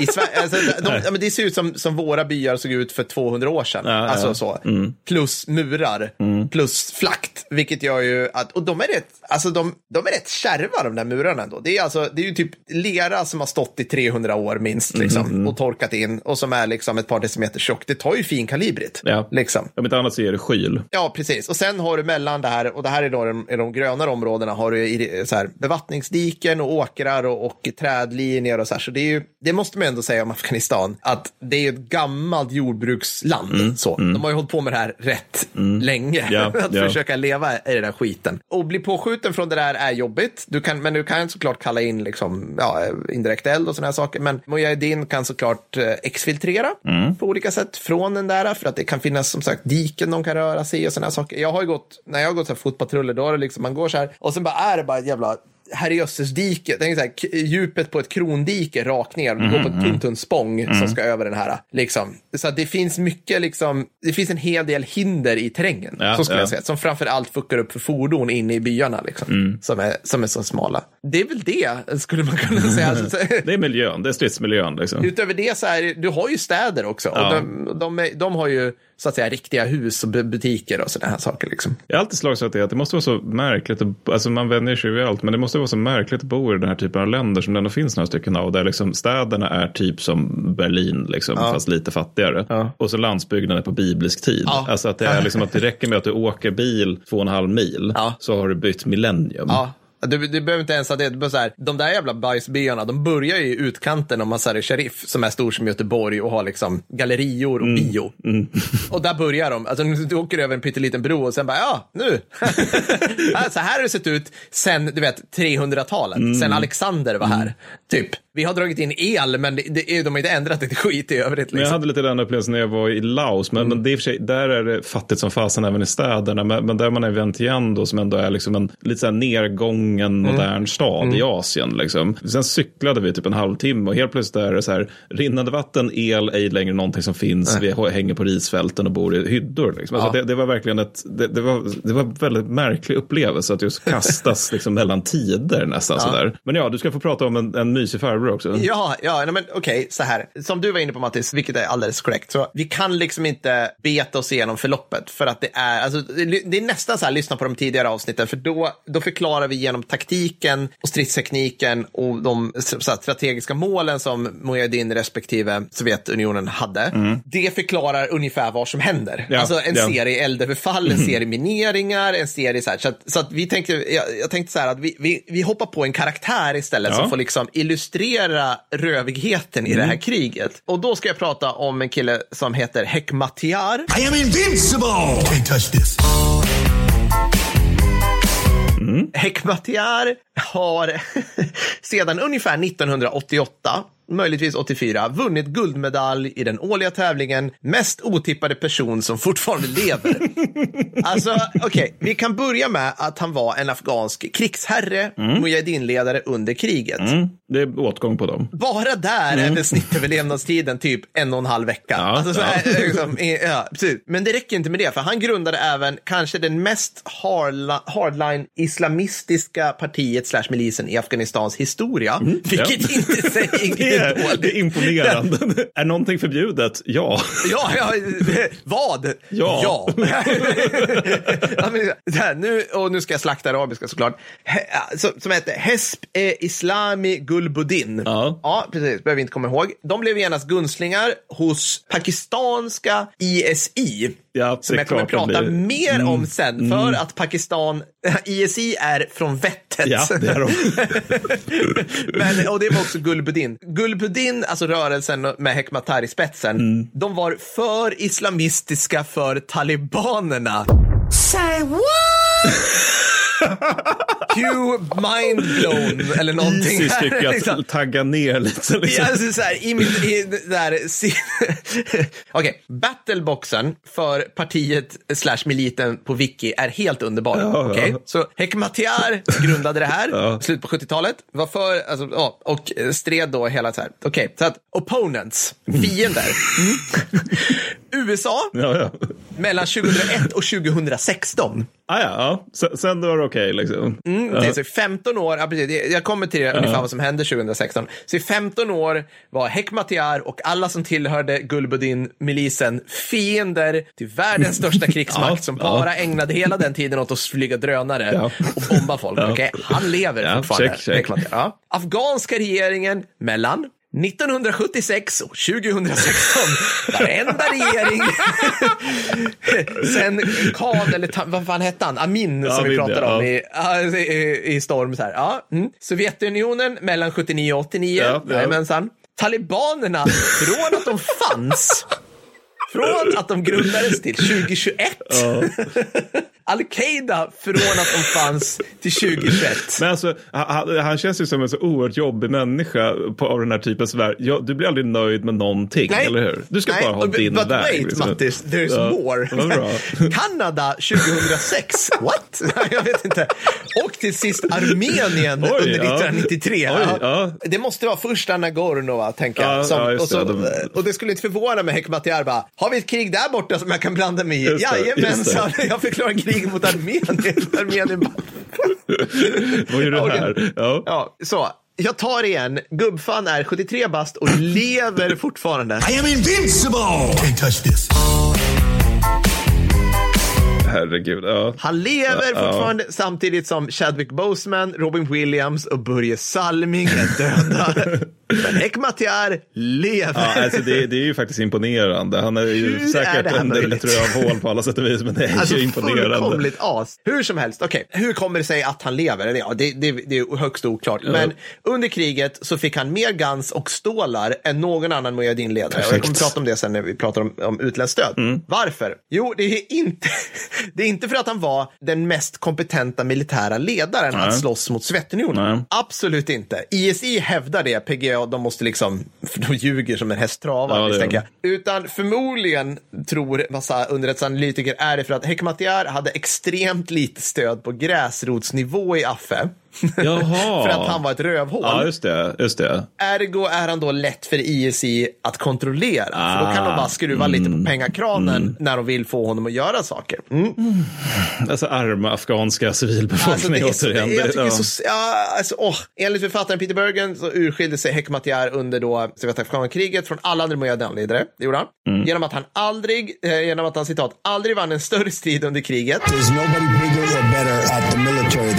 [SPEAKER 1] I Sverige, alltså, de, men det ser ut som, som våra byar såg ut för 200 år sedan.
[SPEAKER 2] Ja,
[SPEAKER 1] alltså så. Plus murar, plus flakt. Vilket gör ju att, och de är rätt, alltså de, de är rätt kärva de där murarna ändå. Det är alltså, det är ju typ lera som har stått i 300 år minst liksom, och torkat in och som är liksom ett par decimeter tjock. Det tar ju finkalibrigt.
[SPEAKER 2] Ja.
[SPEAKER 1] Liksom.
[SPEAKER 2] Om inte annat så är det skyl.
[SPEAKER 1] Ja, precis. Och sen har du mellan det här, och det här är då de, de grönare områdena, har du i, så här, bevattningsdiken och åkrar och, och trädlinjer och så här. Så det, är ju, det måste man ändå säga om Afghanistan, att det är ett gammalt jordbruksland. så. De har ju hållit på med det här rätt länge.
[SPEAKER 2] Ja,
[SPEAKER 1] att
[SPEAKER 2] ja.
[SPEAKER 1] försöka leva i den där skiten. Och bli påskjuten från det där är jobbigt. Du kan, men du kan såklart kalla in liksom, ja, indirekt eld och sådana här saker. Men Mujahedin kan såklart eh, exfiltrera på olika sätt från den där. För att det kan finnas som sagt diken de kan röra sig i och sådana här saker. Jag har ju gått, när jag har gått så här fotpatruller, då är det liksom, man går så här och sen bara är det bara jävla herrejösses dike, tänk så här, djupet på ett krondike rakt ner, du går på ett tunn, tunn spång som ska över den här. Liksom. Så det finns mycket, liksom, det finns en hel del hinder i terrängen,
[SPEAKER 2] Ja,
[SPEAKER 1] så skulle
[SPEAKER 2] ja.
[SPEAKER 1] jag säga, som framför allt fuckar upp för fordon inne i byarna, liksom, som, är, som är så smala. Det är väl det, skulle man kunna säga. Alltså, så-
[SPEAKER 2] Det är miljön, det är stridsmiljön. Liksom.
[SPEAKER 1] Utöver det så är det- du har ju städer också.
[SPEAKER 2] Ja.
[SPEAKER 1] Och de, de, är, de har ju så att säga riktiga hus och bu- butiker och sådana här saker. Liksom.
[SPEAKER 2] Jag har alltid slagits av det att det måste vara så märkligt, att, alltså man vänjer sig vid allt, men det måste vara så märkligt att bo i den här typen av länder som det ändå finns några stycken av, där liksom städerna är typ som Berlin, liksom, fast lite fattigare.
[SPEAKER 1] Ja.
[SPEAKER 2] Och så landsbygden är på biblisk tid.
[SPEAKER 1] Ja.
[SPEAKER 2] Alltså att det är liksom att det räcker med att du åker bil två och en halv mil,
[SPEAKER 1] Ja.
[SPEAKER 2] så har du bytt millennium.
[SPEAKER 1] Du, du behöver inte ens ha det. så här, de där jävla bajsbyarna, de börjar ju i utkanten av Masari Sharif som är stor som Göteborg och har liksom gallerior och bio. Och där börjar de. Alltså, du åker över en pytteliten bro och sen bara, ja, nu. Så här har det sett ut sen, du vet, 300-talet. Sen Alexander var här. Typ. Vi har dragit in el, men det, det, de har inte ändrat ett skit i övrigt.
[SPEAKER 2] Men jag
[SPEAKER 1] Liksom.
[SPEAKER 2] hade lite den upplevelsen när jag var i Laos. Men, men det är för sig, där är det fattigt som fasen även i städerna. Men, men där man är i Vientiane då, som ändå är liksom en lite så här nergången modern stad i Asien. Liksom. Sen cyklade vi typ en halvtimme och helt plötsligt är det så här rinnande vatten, el, ej längre någonting som finns. Vi hänger på risfälten och bor i hyddor. Liksom. Alltså,
[SPEAKER 1] Ja.
[SPEAKER 2] det, det var verkligen ett, det, det, var, det var en väldigt märklig upplevelse att just kastas liksom, mellan tider nästan. Sådär. Men ja, du ska få prata om en, en mysig farbror också.
[SPEAKER 1] Ja, ja nej, men okej, så här. Som du var inne på Mattis, vilket är alldeles korrekt. Så vi kan liksom inte beta oss igenom förloppet för att det är, alltså, det det är nästan så här, lyssna på de tidigare avsnitten, för då, då förklarar vi genom igenom taktiken och stridstekniken och de så här, strategiska målen som Mujahedin respektive Sovjetunionen hade. Det förklarar ungefär vad som händer.
[SPEAKER 2] Ja,
[SPEAKER 1] alltså en
[SPEAKER 2] ja.
[SPEAKER 1] serie eldöverfall, en serie mineringar, en serie så här. Så att, så att vi tänkte, jag, jag tänkte så här att vi, vi, vi hoppar på en karaktär istället
[SPEAKER 2] Ja.
[SPEAKER 1] som får liksom illustrera rövigheten i det här kriget. Och då ska jag prata om en kille som heter Hekmatyar.
[SPEAKER 5] I am invincible! Can't touch this.
[SPEAKER 1] Hekmatyar har sedan ungefär 1988, möjligtvis 84, vunnit guldmedalj i den årliga tävlingen Mest otippade person som fortfarande lever. alltså, okej, vi kan börja med att han var en afghansk krigsherre, mujahedinledare under kriget.
[SPEAKER 2] Det är åtgång på dem.
[SPEAKER 1] Bara där är väl snittöverlevnadstiden typ en och en halv vecka.
[SPEAKER 2] Ja,
[SPEAKER 1] alltså, så
[SPEAKER 2] ja.
[SPEAKER 1] här, liksom, ja. Men det räcker inte med det, för han grundade även kanske den mest hardline islamistiska partiet slash milisen i Afghanistans historia. Vilket
[SPEAKER 2] Ja.
[SPEAKER 1] inte säger
[SPEAKER 2] Det är,
[SPEAKER 1] dåligt.
[SPEAKER 2] det är imponerande. är någonting förbjudet? Ja.
[SPEAKER 1] Ja, ja, vad?
[SPEAKER 2] Ja.
[SPEAKER 1] ja. här, nu, och nu ska jag slakta arabiska såklart. He, som, som heter Hesp e Islami Gulbuddin.
[SPEAKER 2] Ja.
[SPEAKER 1] ja, precis. Behöver vi inte komma ihåg. De blev genast gunstlingar hos pakistanska ISI.
[SPEAKER 2] Ja,
[SPEAKER 1] som jag kommer prata
[SPEAKER 2] blir.
[SPEAKER 1] mer om sen. För att Pakistan, ISI är från vettet.
[SPEAKER 2] Ja, det är de.
[SPEAKER 1] Men, och det var också Gulbuddin. Gulbuddin, alltså rörelsen med Hekmatyar i spetsen,
[SPEAKER 2] Mm.
[SPEAKER 1] de var för islamistiska för talibanerna.
[SPEAKER 5] Say what?
[SPEAKER 1] Q mind blown eller någonting.
[SPEAKER 2] Isis tycker att
[SPEAKER 1] Liksom.
[SPEAKER 2] tagga ner lite. Liksom.
[SPEAKER 1] Ja, alltså så här, i mitt, i, där, Okej, battleboxen för partiet slash militen på Wiki är helt underbar.
[SPEAKER 2] Ja,
[SPEAKER 1] Okej?
[SPEAKER 2] ja.
[SPEAKER 1] Så Hekmatyar grundade det här,
[SPEAKER 2] Ja.
[SPEAKER 1] slut på 70-talet, var för, alltså, ja, och stred då hela så här. Okej, så att opponents, fiender. Mm. USA mellan 2001 och 2016.
[SPEAKER 2] Ah, ja, ja. Sen, sen då var det okej liksom.
[SPEAKER 1] Mm, det är så i 15 år, ja, precis, jag kommer till det, ungefär vad som hände 2016. Så i 15 år var Hekmatyar och alla som tillhörde Gulbuddin-milisen fiender till världens största krigsmakt
[SPEAKER 2] Ja,
[SPEAKER 1] som
[SPEAKER 2] ja.
[SPEAKER 1] bara ägnade hela den tiden åt att flyga drönare
[SPEAKER 2] Ja.
[SPEAKER 1] och bomba folk.
[SPEAKER 2] Ja.
[SPEAKER 1] Okej, Han lever
[SPEAKER 2] Ja,
[SPEAKER 1] fortfarande.
[SPEAKER 2] check, check.
[SPEAKER 1] Ja. Afghanska regeringen mellan 1976 och 2016. Varenda regering sen Khan, eller vad fan hette han? Amin som vi
[SPEAKER 2] Amin,
[SPEAKER 1] pratade
[SPEAKER 2] ja.
[SPEAKER 1] om i, ja, i, i Storm. Så här. Ja, mm. Sovjetunionen mellan 79 och 89.
[SPEAKER 2] Ja, ja.
[SPEAKER 1] Jajamensan. Talibanerna, från att de fanns, från att de grundades till 2021. Al-Qaida från att de fanns till 2021.
[SPEAKER 2] Men alltså, han, han känns ju som en så oerhört jobbig människa på, av den här typen. Sådär. Ja, du blir aldrig nöjd med någonting, eller hur? Du ska
[SPEAKER 1] Nej,
[SPEAKER 2] bara ha din
[SPEAKER 1] but
[SPEAKER 2] väg.
[SPEAKER 1] wait,
[SPEAKER 2] liksom.
[SPEAKER 1] Mattis, there's
[SPEAKER 2] Ja,
[SPEAKER 1] more. Kanada 2006. What? Jag vet inte. Och till sist Armenien
[SPEAKER 2] Oj,
[SPEAKER 1] under
[SPEAKER 2] ja.
[SPEAKER 1] 1993.
[SPEAKER 2] Oj,
[SPEAKER 1] Ja. Det måste vara första Nagorno, va, tänker jag.
[SPEAKER 2] Ja,
[SPEAKER 1] Som, och, så,
[SPEAKER 2] det. De-
[SPEAKER 1] och det skulle inte förvåna mig, Hekmatyar bara, har vi ett krig där borta som jag kan blanda mig i? Jajamensan, jag förklarar krig mot Armenien. Armenien bara,
[SPEAKER 2] Vad gör du här? Ja.
[SPEAKER 1] ja, så. Jag tar igen. Gubbfan är 73 bast och lever fortfarande.
[SPEAKER 5] I am invincible! Can't touch this.
[SPEAKER 2] Herregud. Ja.
[SPEAKER 1] Han lever
[SPEAKER 2] Ja, ja.
[SPEAKER 1] fortfarande samtidigt som Chadwick Boseman, Robin Williams och Börje Salming är döda. Men Hekmatyar lever.
[SPEAKER 2] Ja, alltså det, det är ju faktiskt imponerande. Han är ju
[SPEAKER 1] Hur är
[SPEAKER 2] säkert
[SPEAKER 1] här
[SPEAKER 2] under ett rövhål på alla sätt och vis, men det är
[SPEAKER 1] Alltså
[SPEAKER 2] ju imponerande.
[SPEAKER 1] fullkomligt as. Hur som helst, okej, hur kommer det sig att han lever? Eller Ja, det, det, det är högst oklart. Men under kriget så fick han mer guns och stålar än någon annan Mujahedin-ledare. Jag kommer prata om det sen när vi pratar om, om utländskt stöd. Varför? Jo, det är, inte, det är inte för att han var den mest kompetenta militära ledaren
[SPEAKER 2] Nej.
[SPEAKER 1] att slåss mot Sovjetunionen.
[SPEAKER 2] Nej.
[SPEAKER 1] Absolut inte. ISI hävdar det, PGA, de måste liksom, för de ljuger som en häst travar,
[SPEAKER 2] Ja,
[SPEAKER 1] misstänker jag. Utan förmodligen tror massa underrättelseanalytiker är det för att Hekmatyar hade extremt lite stöd på gräsrotsnivå i Affe.
[SPEAKER 2] Jaha.
[SPEAKER 1] för att han var ett rövhål.
[SPEAKER 2] Ja, just det. Just det.
[SPEAKER 1] Ergo är han då lätt för ISI att kontrollera. för då kan de
[SPEAKER 2] Ah,
[SPEAKER 1] bara skruva lite på pengakranen när de vill få honom att göra saker. Mm.
[SPEAKER 2] Alltså arma afghanska
[SPEAKER 1] Alltså,
[SPEAKER 2] civilbefolkning
[SPEAKER 1] det är
[SPEAKER 2] återigen.
[SPEAKER 1] jag tycker
[SPEAKER 2] ja.
[SPEAKER 1] så, ja, alltså, åh. Enligt författaren Peter Bergen så urskilde sig Hekmatyar under då Sovjetafghankriget från alla andra Mujahedin-ledare. Det gjorde han.
[SPEAKER 2] Mm.
[SPEAKER 1] Genom att han aldrig, eh, genom att han citat, aldrig vann en större strid under kriget.
[SPEAKER 3] There's nobody bigger or better at the military.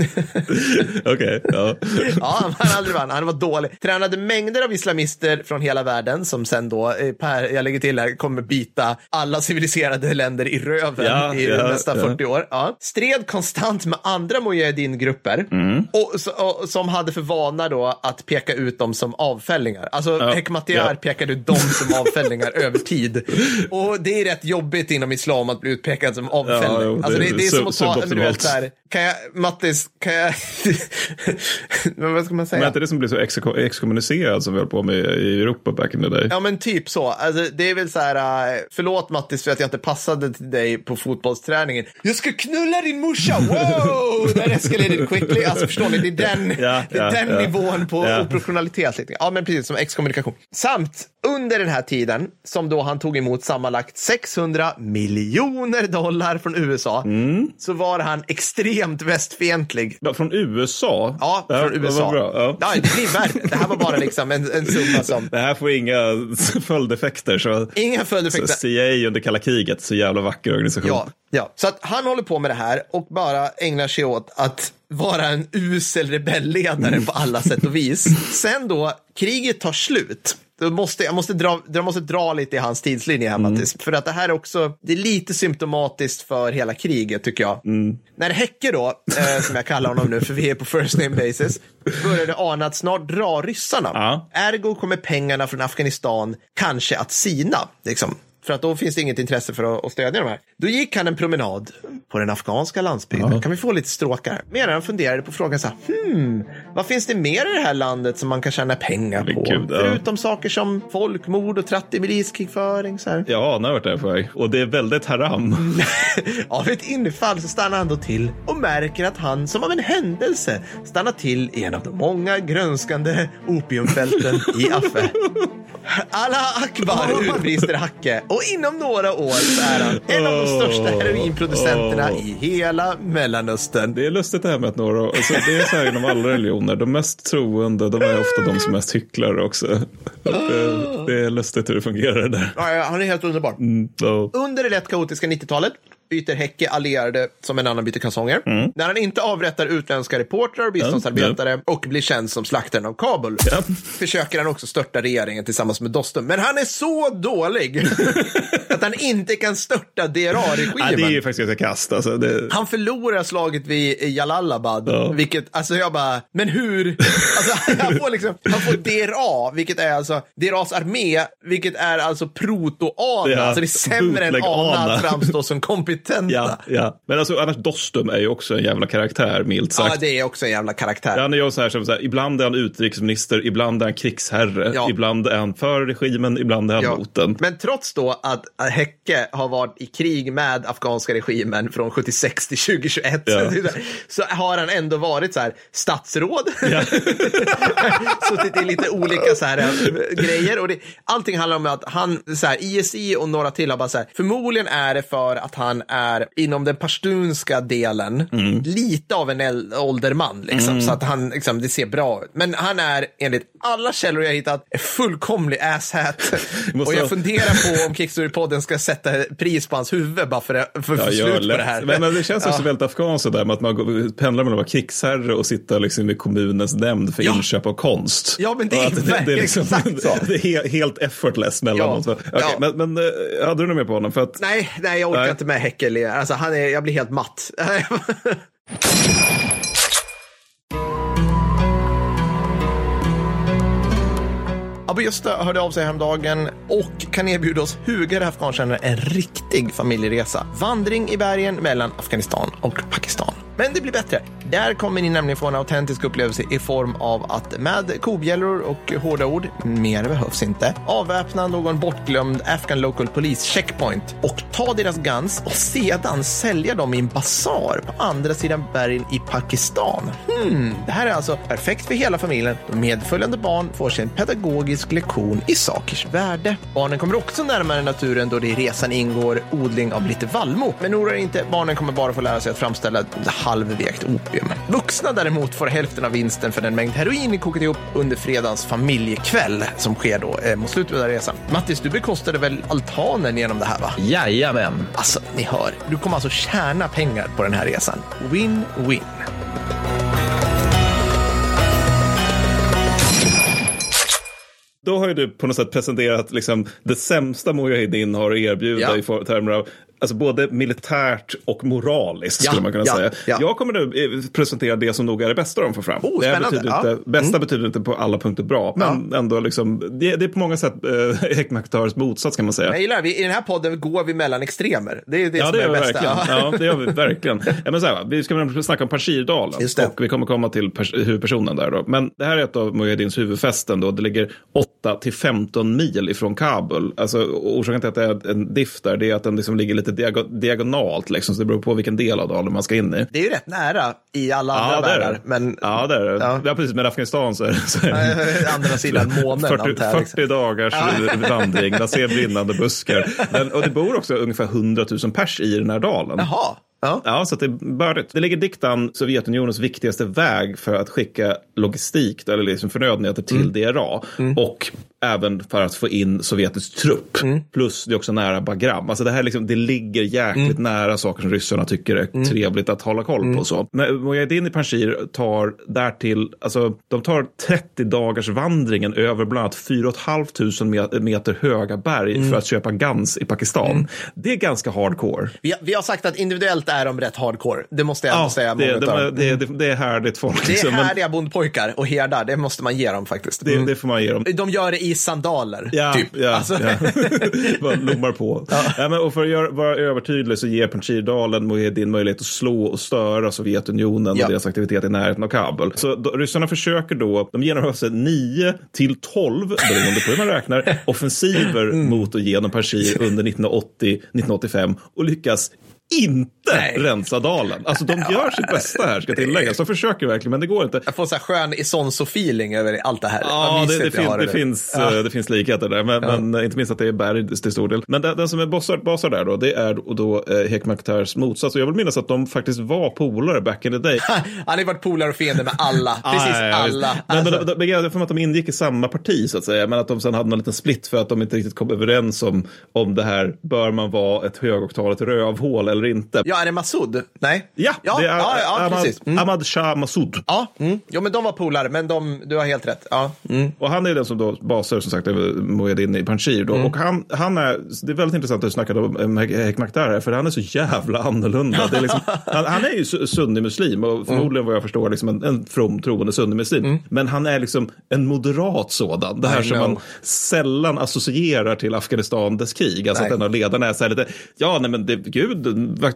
[SPEAKER 2] Okej, ja.
[SPEAKER 1] Ja, han aldrig vann. Han var dålig. Tränade mängder av islamister från hela världen som sen då, eh, per, jag lägger till här, kommer bita alla civiliserade länder i röven
[SPEAKER 2] Ja,
[SPEAKER 1] i
[SPEAKER 2] ja,
[SPEAKER 1] nästa
[SPEAKER 2] ja.
[SPEAKER 1] 40 år. Ja. Stred konstant med andra mujahedin-grupper
[SPEAKER 2] Mm.
[SPEAKER 1] och, och, som hade för vana då att peka ut dem som avfällingar. Alltså
[SPEAKER 2] Ja,
[SPEAKER 1] Hekmatyar pekade ut dem som avfällingar över tid. Och det är rätt jobbigt inom islam att bli utpekad som avfälling.
[SPEAKER 2] Ja, jo, det
[SPEAKER 1] alltså, det,
[SPEAKER 2] är
[SPEAKER 1] det är som att ta, du vet, så här, kan jag, Mattis, kan jag, men vad ska man säga?
[SPEAKER 2] Men är inte det som blir så exko- exkommunicerad som vi höll på med i Europa back in the day?
[SPEAKER 1] Ja men typ så. Alltså, det är väl så här, äh, förlåt Mattis för att jag inte passade till dig på fotbollsträningen. Jag ska knulla din morsa, wow! That escalated quickly. Alltså förstår ni, det är den,
[SPEAKER 2] Ja,
[SPEAKER 1] det är
[SPEAKER 2] ja,
[SPEAKER 1] den
[SPEAKER 2] ja.
[SPEAKER 1] nivån på
[SPEAKER 2] Ja.
[SPEAKER 1] oproportionalitet. lite. Ja men precis, som exkommunikation. Samt under den här tiden som då han tog emot sammanlagt 600 miljoner dollar från USA
[SPEAKER 2] Mm.
[SPEAKER 1] så var han extremt västfientlig.
[SPEAKER 2] Ja, Från USA?
[SPEAKER 1] Ja, från
[SPEAKER 2] var
[SPEAKER 1] USA.
[SPEAKER 2] Bra. Ja.
[SPEAKER 1] Ja, det blir värre. Det här var bara liksom en, en summa som...
[SPEAKER 2] Det här får inga följdeffekter. Så,
[SPEAKER 1] Inga
[SPEAKER 2] så
[SPEAKER 1] följdeffekter.
[SPEAKER 2] CIA under kalla kriget, så jävla vacker organisation.
[SPEAKER 1] Ja, ja, så att han håller på med det här och bara ägnar sig åt att vara en usel rebellledare på alla sätt och vis. Sen då, kriget tar slut. Då måste, jag, måste dra, jag måste dra lite i hans tidslinje här, Mattis. För att det här är också, det är lite symptomatiskt för hela kriget tycker jag. När Häcke då, eh, som jag kallar honom nu, för vi är på first name basis, började ana att snart drar ryssarna.
[SPEAKER 2] Ja.
[SPEAKER 1] Ergo kommer pengarna från Afghanistan kanske att sina. Liksom. För att då finns det inget intresse för att stödja de här. Då gick han en promenad på den afghanska landsbygden. Kan vi få lite stråkar? Medan funderade på frågan så här, hmm, vad finns det mer i det här landet som man kan tjäna pengar på?
[SPEAKER 2] Ja.
[SPEAKER 1] Förutom saker som folkmord och trattig miliskrigföring. Så här.
[SPEAKER 2] Jag anar vart det är på väg. Och det är väldigt haram.
[SPEAKER 1] Av ett infall så stannar han då till och märker att han som av en händelse stannar till i en av de många grönskande opiumfälten i Affe. Allah Akbar utbrister Hacke och inom några år så är han en av de största heroinproducenterna i hela Mellanöstern.
[SPEAKER 2] Det är lustigt det här med att några, alltså det är så här inom alla religioner, de mest troende, de är ofta de som mest hycklar också. Det, det är lustigt hur det fungerar där.
[SPEAKER 1] Ja, han är helt underbar.
[SPEAKER 2] Så,
[SPEAKER 1] Under det lätt kaotiska 90-talet byter Häcke allierade som en annan byter kalsonger. När han inte avrättar utländska reportrar och biståndsarbetare och blir känd som slaktaren av Kabul
[SPEAKER 2] Ja.
[SPEAKER 1] försöker han också störta regeringen tillsammans med Dostum. Men han är så dålig att han inte kan störta
[SPEAKER 2] ja,
[SPEAKER 1] DRA-regimen.
[SPEAKER 2] det är ju faktiskt ganska kast. Alltså, det,
[SPEAKER 1] Han förlorar slaget vid Jalalabad,
[SPEAKER 2] Ja.
[SPEAKER 1] vilket, alltså jag bara, men hur? Alltså, han får liksom, han får DRA, vilket är alltså DRAs armé, vilket är alltså proto-ANA,
[SPEAKER 2] Ja,
[SPEAKER 1] alltså det är sämre än. ANA att framstå som kompetenta.
[SPEAKER 2] ja, ja. Men alltså annars Dostum är ju också en jävla karaktär, milt sagt.
[SPEAKER 1] Ja, det är också en jävla karaktär.
[SPEAKER 2] Han är ju så här, så här, ibland är han utrikesminister, ibland är han krigsherre,
[SPEAKER 1] Ja.
[SPEAKER 2] ibland är han för regimen, ibland är han
[SPEAKER 1] Ja.
[SPEAKER 2] mot den.
[SPEAKER 1] Men trots då att Häcke har varit i krig med afghanska regimen från 76 till 2021
[SPEAKER 2] Ja.
[SPEAKER 1] så har han ändå varit så här statsråd.
[SPEAKER 2] Ja.
[SPEAKER 1] Suttit i lite olika så här, äh, grejer. Och det, allting handlar om att han, så här, ISI och några till har bara så här, förmodligen är det för att han är inom den pashtunska delen
[SPEAKER 2] Mm.
[SPEAKER 1] lite av en ålderman. Liksom, Så att han, liksom, det ser bra ut. Men han är enligt alla källor jag hittat fullkomlig asshat. Och jag funderar på om Kickstory-podden ska sätta pris på hans huvud bara för, att- för
[SPEAKER 2] Ja,
[SPEAKER 1] få
[SPEAKER 2] gör
[SPEAKER 1] slut på
[SPEAKER 2] lätt.
[SPEAKER 1] det här.
[SPEAKER 2] Men, men det känns också
[SPEAKER 1] Ja.
[SPEAKER 2] väldigt afghanskt det där med att man pendlar mellan att vara krigsherre och sitta liksom i kommunens nämnd för
[SPEAKER 1] Ja.
[SPEAKER 2] inköp av konst.
[SPEAKER 1] Ja, men det är
[SPEAKER 2] Och att
[SPEAKER 1] verkligen exakt så.
[SPEAKER 2] Det är he- helt effortless mellan
[SPEAKER 1] Ja.
[SPEAKER 2] oss. Okej,
[SPEAKER 1] Ja.
[SPEAKER 2] Men, men eh, hade du något mer på honom? För att,
[SPEAKER 1] Nej, nej, jag orkar
[SPEAKER 2] Nej.
[SPEAKER 1] inte med Häckel. Alltså, han är, jag blir helt matt. Abu hörde av sig häromdagen och kan erbjuda oss hugade afghankännare en riktig familjeresa. Vandring i bergen mellan Afghanistan och Pakistan. Men det blir bättre. Där kommer ni nämligen få en autentisk upplevelse i form av att med kobjällror och hårda ord, mer behövs inte, avväpna någon bortglömd Afghan Local Police checkpoint och ta deras guns och sedan sälja dem i en basar på andra sidan bergen i Pakistan. Hmm, det här är alltså perfekt för hela familjen då medföljande barn får sig en pedagogisk lektion i sakers värde. Barnen kommer också närmare naturen då det i resan ingår odling av lite vallmo. Men oroa er inte, barnen kommer bara få lära sig att framställa halvvekt opium. Vuxna däremot får hälften av vinsten för den mängd heroin ni kokat ihop under fredagens familjekväll som sker då eh, mot slutet av den resan. Mattis, du bekostade väl altanen genom det här va?
[SPEAKER 3] Jajamän.
[SPEAKER 1] Alltså, ni hör. Du kommer alltså tjäna pengar på den här resan. Win-win.
[SPEAKER 2] då har ju du på något sätt presenterat liksom, det sämsta mujahedin har att erbjuda
[SPEAKER 1] ja.
[SPEAKER 2] i termer av Alltså både militärt och moraliskt
[SPEAKER 1] Ja,
[SPEAKER 2] skulle man kunna
[SPEAKER 1] ja,
[SPEAKER 2] säga.
[SPEAKER 1] ja.
[SPEAKER 2] Jag kommer nu eh, presentera det som nog är det bästa de får fram.
[SPEAKER 1] Oh,
[SPEAKER 2] det betyder.
[SPEAKER 1] Mm.
[SPEAKER 2] inte, bästa betyder inte på alla punkter bra, men ändå liksom, det, det är på många sätt eh, Hekmaktörs motsats kan man säga.
[SPEAKER 1] Jag gillar. Vi, I den här podden går vi mellan extremer. Det är det som
[SPEAKER 2] det
[SPEAKER 1] är det bästa.
[SPEAKER 2] verkligen. Ja, det gör vi verkligen. Ja, men så här, vi ska snacka om Pashirdalen och vi kommer komma till pers- huvudpersonen där. Då. Men det här är ett av Mujahedins huvudfästen. Då. Det ligger 8 till 15 mil ifrån Kabul. Alltså, orsaken till att det är en diff där det är att den liksom ligger lite diago- diagonalt. Liksom, så det beror på vilken del av dalen man ska in i.
[SPEAKER 1] Det är ju rätt nära i alla andra
[SPEAKER 2] Ja, är
[SPEAKER 1] världar.
[SPEAKER 2] det.
[SPEAKER 1] Men
[SPEAKER 2] Ja, det är det.
[SPEAKER 1] Ja.
[SPEAKER 2] Ja. precis. Med Afghanistan så är det... Så är det
[SPEAKER 1] andra sidan månen
[SPEAKER 2] 40,
[SPEAKER 1] antar jag.
[SPEAKER 2] 40
[SPEAKER 1] Liksom.
[SPEAKER 2] dagars vandring, man ser brinnande buskar. Men, och det bor också ungefär 100 000 pers i den här dalen.
[SPEAKER 1] Jaha. Ja.
[SPEAKER 2] Ja, så det är bördigt. Det ligger diktan Sovjetunionens viktigaste väg för att skicka logistik eller liksom förnödenheter till DRA. Och även för att få in sovjetisk trupp. Plus det är också nära Bagram. Alltså det här liksom, det ligger jäkligt nära saker som ryssarna tycker är trevligt att hålla koll på. Så. Men Mujahedin i Panjshir tar därtill, alltså de tar 30 dagars vandringen över bland annat 4 500 meter höga berg för att köpa Gans i Pakistan. Det är ganska hardcore.
[SPEAKER 1] Vi, vi har sagt att individuellt är de rätt hardcore. Det måste jag
[SPEAKER 2] Ja,
[SPEAKER 1] säga.
[SPEAKER 2] det,
[SPEAKER 1] många
[SPEAKER 2] det, det, det, är härligt folk.
[SPEAKER 1] det är
[SPEAKER 2] liksom, men
[SPEAKER 1] härliga bondpojkar och herdar. Det måste man ge dem faktiskt.
[SPEAKER 2] det,
[SPEAKER 1] Mm.
[SPEAKER 2] det får man ge dem.
[SPEAKER 1] De gör det i sandaler.
[SPEAKER 2] Ja,
[SPEAKER 1] typ.
[SPEAKER 2] ja,
[SPEAKER 1] Alltså,
[SPEAKER 2] ja. Bara lommar på. Ja. men, och för att göra, vara övertydlig så ger Panjshirdalen Mujahedin möjlighet att slå och störa Sovjetunionen
[SPEAKER 1] Ja.
[SPEAKER 2] och deras aktivitet i närheten av Kabul. Så då, ryssarna försöker då, de genomför sig 9 till 12, beroende på hur man räknar, offensiver
[SPEAKER 1] Mm.
[SPEAKER 2] mot och genom Panjshir under 1980-1985 och lyckas inte
[SPEAKER 1] Nej.
[SPEAKER 2] rensa dalen. Alltså de gör sitt bästa här ska tilläggas. De försöker verkligen men det går inte.
[SPEAKER 1] jag får så här skön Isonso-feeling över allt det här.
[SPEAKER 2] Ja, det, det, fin, det, finns, eh, det finns likheter där, men, men inte minst att det är berg till stor del. Men den, den som är bossar, basar där då, det är då, då eh, Hekmaktärs motsats. Och jag vill minnas att de faktiskt var polare back in the day.
[SPEAKER 1] Han har varit polare och fiende med alla. Precis
[SPEAKER 2] Ah, ja, ja,
[SPEAKER 1] alla.
[SPEAKER 2] Men,
[SPEAKER 1] Alltså,
[SPEAKER 2] men, jag får mig att de ingick i samma parti så att säga, men att de sen hade någon liten split för att de inte riktigt kom överens om, om det här, bör man vara ett högoktaligt rövhål eller inte.
[SPEAKER 1] ja, är det Massoud? Nej?
[SPEAKER 2] Ja,
[SPEAKER 1] ja,
[SPEAKER 2] det är
[SPEAKER 1] ja, ja
[SPEAKER 2] Ahmad,
[SPEAKER 1] precis. Mm.
[SPEAKER 2] Ahmad Shah Massoud.
[SPEAKER 1] Ja, mm. jo, men de var polare, men de, du har helt rätt. Ja. Mm.
[SPEAKER 2] Och han är den som då basar som sagt över Mujahedin i Panjshir. Då. Och han, han är, det är väldigt intressant att du snackade om um, Hekmaktar för han är så jävla annorlunda. Det är liksom, han, han är ju su- sunni-muslim och förmodligen vad jag förstår liksom en, en from troende sunni-muslim. Men han är liksom en moderat sådan. Det här
[SPEAKER 1] I
[SPEAKER 2] som
[SPEAKER 1] know.
[SPEAKER 2] man sällan associerar till Afghanistan, dess krig. Alltså
[SPEAKER 1] Nej.
[SPEAKER 2] att en av ledarna är så här lite, ja nej men det, gud,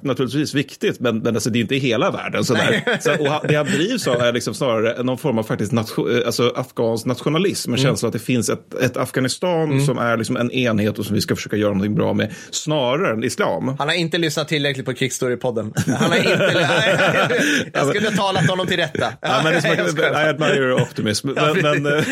[SPEAKER 2] naturligtvis viktigt, men, men alltså, det är inte hela världen. Sådär. Så, och han, det han drivs av är liksom snarare någon form av faktiskt nation, eh, alltså, afghansk nationalism, en känsla att det finns ett, ett Afghanistan som är liksom en enhet och som vi ska försöka göra någonting bra med, snarare än islam.
[SPEAKER 1] Han har inte lyssnat tillräckligt på Krigsstory-podden. Han har inte... jag skulle ha talat honom till rätta.
[SPEAKER 2] Ja, men det är
[SPEAKER 1] Jag
[SPEAKER 2] som,
[SPEAKER 1] skojar.
[SPEAKER 2] I admire your optimism. Men, men, eh,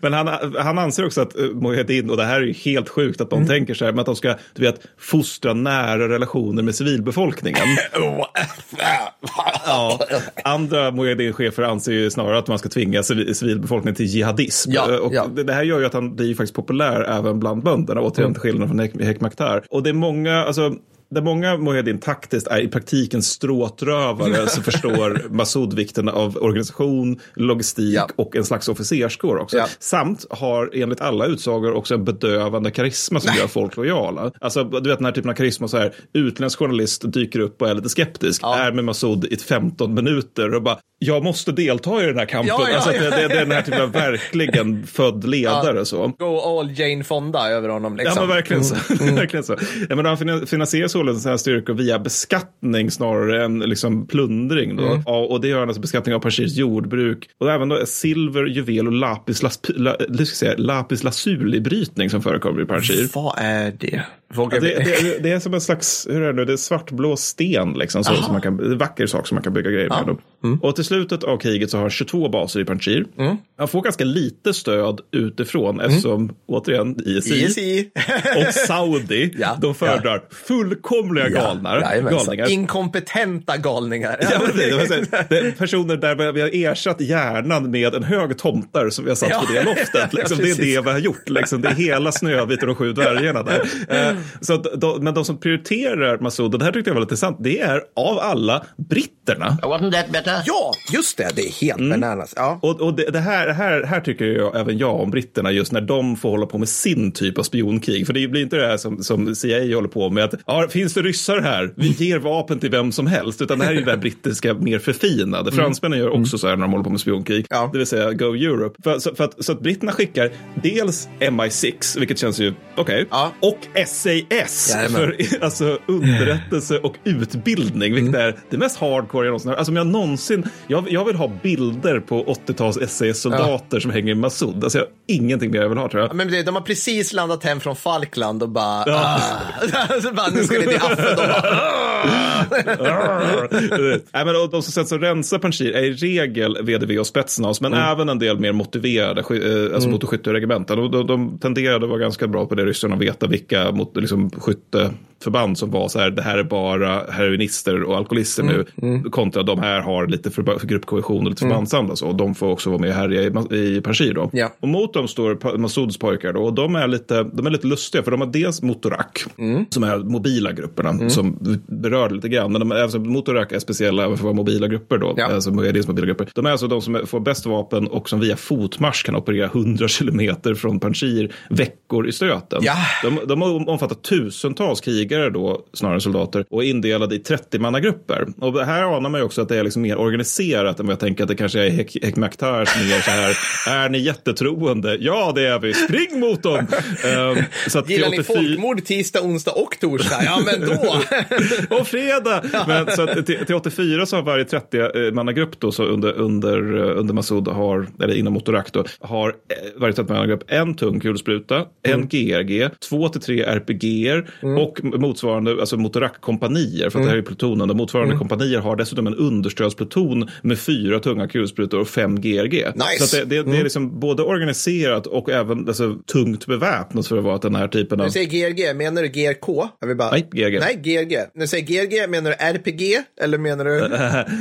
[SPEAKER 2] men han, han anser också att eh, Mujahedin, och det här är ju helt sjukt att de tänker så här, men att de ska du vet, fostra nära relationer med civilbefolkningen. Ja, andra Mujahedin-chefer anser ju snarare att man ska tvinga civi- civilbefolkningen till jihadism.
[SPEAKER 1] Ja,
[SPEAKER 2] och
[SPEAKER 1] ja.
[SPEAKER 2] Det, här gör ju att han blir faktiskt populär även bland bönderna, återigen till skillnad från Hek- Hekmaktar. Och det är många, alltså där många Mujahedin taktiskt är i praktiken stråtrövare så förstår Massoud vikten av organisation, logistik
[SPEAKER 1] Ja.
[SPEAKER 2] och en slags officerskår också.
[SPEAKER 1] Ja.
[SPEAKER 2] Samt har enligt alla utsagor också en bedövande karisma som gör folk lojala. Alltså du vet den här typen av karisma så här, utländsk journalist dyker upp och är lite skeptisk,
[SPEAKER 1] Ja.
[SPEAKER 2] är med Massoud i 15 minuter och bara, jag måste delta i den här kampen.
[SPEAKER 1] Ja,
[SPEAKER 2] alltså. Det, det, det är den här typen av verkligen född ledare så.
[SPEAKER 1] Go all Jane Fonda över honom. Liksom.
[SPEAKER 2] Ja, men verkligen så. verkligen så. Ja, men han finan- finansierar således sina styrkor via beskattning snarare än liksom plundring. Då. Ja, och det gör han alltså beskattning av Pashirs jordbruk. Och även då silver, juvel och lapis, las, la, säga, lapis lazuli-brytning som förekommer i Pashir.
[SPEAKER 1] Vad är det? Vågar
[SPEAKER 2] Ja, det, det, det är som en slags, hur är det nu, det är svartblå sten liksom. Så, som man kan, det är en vacker sak som man kan bygga grejer med. Då. Och till slutet av kriget så har han 22 baser i Panjshir. Han får ganska lite stöd utifrån eftersom, återigen, ISI,
[SPEAKER 1] ISI.
[SPEAKER 2] och Saudi,
[SPEAKER 1] Ja,
[SPEAKER 2] de föredrar fullkomliga galnar,
[SPEAKER 1] Jajamensan.
[SPEAKER 2] galningar.
[SPEAKER 1] Inkompetenta galningar.
[SPEAKER 2] Ja, det, personer där vi har ersatt hjärnan med en hög tomtar som vi har satt på
[SPEAKER 1] Ja.
[SPEAKER 2] det loftet. Liksom,
[SPEAKER 1] Ja,
[SPEAKER 2] det är det vi har gjort. Liksom. Det är hela Snövit och de sju dvärgarna där. Eh, så att, de, men de som prioriterar Massoud, och det här tyckte jag var lite intressant, det är av alla britterna.
[SPEAKER 3] Wasn't that better? borta.
[SPEAKER 1] Ja, just det. Det är helt bananas. Ja.
[SPEAKER 2] Och, och det, det här, det här, här tycker jag även jag om britterna just när de får hålla på med sin typ av spionkrig. För det blir inte det här som, som CIA håller på med att ja, finns det ryssar här? Vi ger vapen till vem som helst. Utan det här är ju det brittiska mer förfinade. Fransmännen gör också så här när de håller på med spionkrig.
[SPEAKER 1] Ja.
[SPEAKER 2] Det vill säga Go Europe. För, så, för att, så att britterna skickar dels MI6, vilket känns ju okej,
[SPEAKER 1] Ja.
[SPEAKER 2] och SAS
[SPEAKER 1] Jajamän.
[SPEAKER 2] för alltså, underrättelse och utbildning, vilket är det mest hardcore jag någonsin har. Alltså om jag någonsin, jag, jag vill ha bilder på 80-tals SAS-soldater som hänger i Massoud. Alltså jag har ingenting mer jag vill ha tror jag.
[SPEAKER 1] Men det, de har precis landat hem från Falkland och bara... Ah. så bara nu ska ni till Affe. De bara... "Ah."
[SPEAKER 2] Nej, men de som sätts och rensar Panjshir är i regel VDV och Spetsnaz, men även en del mer motiverade eh, alltså motorskytteregementen. De, de, de tenderade att vara ganska bra på det, ryssarna, att veta vilka mot, liksom, skytteförband som var så här, det här är bara heroinister och alkoholister nu, kontra de här har lite för, gruppkohesion och lite förbandsanda. Så, och de får också vara med härja i, i Panjshir då.
[SPEAKER 1] Ja.
[SPEAKER 2] Och mot dem står Masouds pojkar då, och de är, lite, de är lite lustiga, för de har dels Motorak, som är mobila grupperna, som vi berörde lite grann. Men de, är- alltså, Motorak är speciella för mobila grupper då,
[SPEAKER 1] Ja.
[SPEAKER 2] alltså mobila grupper. De är alltså de som är- får bäst vapen och som via fotmarsch kan operera 100 kilometer från Panjshir veckor i stöten.
[SPEAKER 1] Ja.
[SPEAKER 2] De, de har omfattat tusentals krigare då, snarare än soldater, och är indelade i 30-mannagrupper. Och här anar man ju också att det är liksom mer organiserat än vad jag tänker att det kanske är Hek- Hekmaktars mer så här, är ni jättetroende? Ja, det är vi. Spring mot dem! Ehm, så att
[SPEAKER 1] Gillar ni
[SPEAKER 2] 84
[SPEAKER 1] folkmord tisdag, onsdag och torsdag? Ja, men då.
[SPEAKER 2] och fredag! Men, så att till, till 84 så har varje 30-mannagrupp då, så under, under, eh, under Massoud har, eller inom Motorak då, har eh, varje 30-mannagrupp en tung kulspruta, en GRG, två till tre RPG och motsvarande, alltså Motorak-kompanier, för att det här är plutonen, de motsvarande kompanier har dessutom en understödspluton med fyra tunga kulsprutor och fem GRG.
[SPEAKER 1] Nice.
[SPEAKER 2] Så det, det, det är liksom både organiserat och även alltså, tungt beväpnat för att vara den här typen av...
[SPEAKER 1] Du säger GRG, menar du GRK? Jag vill bara...
[SPEAKER 2] Nej, GRG.
[SPEAKER 1] Nej, GRG. När du säger GRG, menar du RPG? Eller menar du...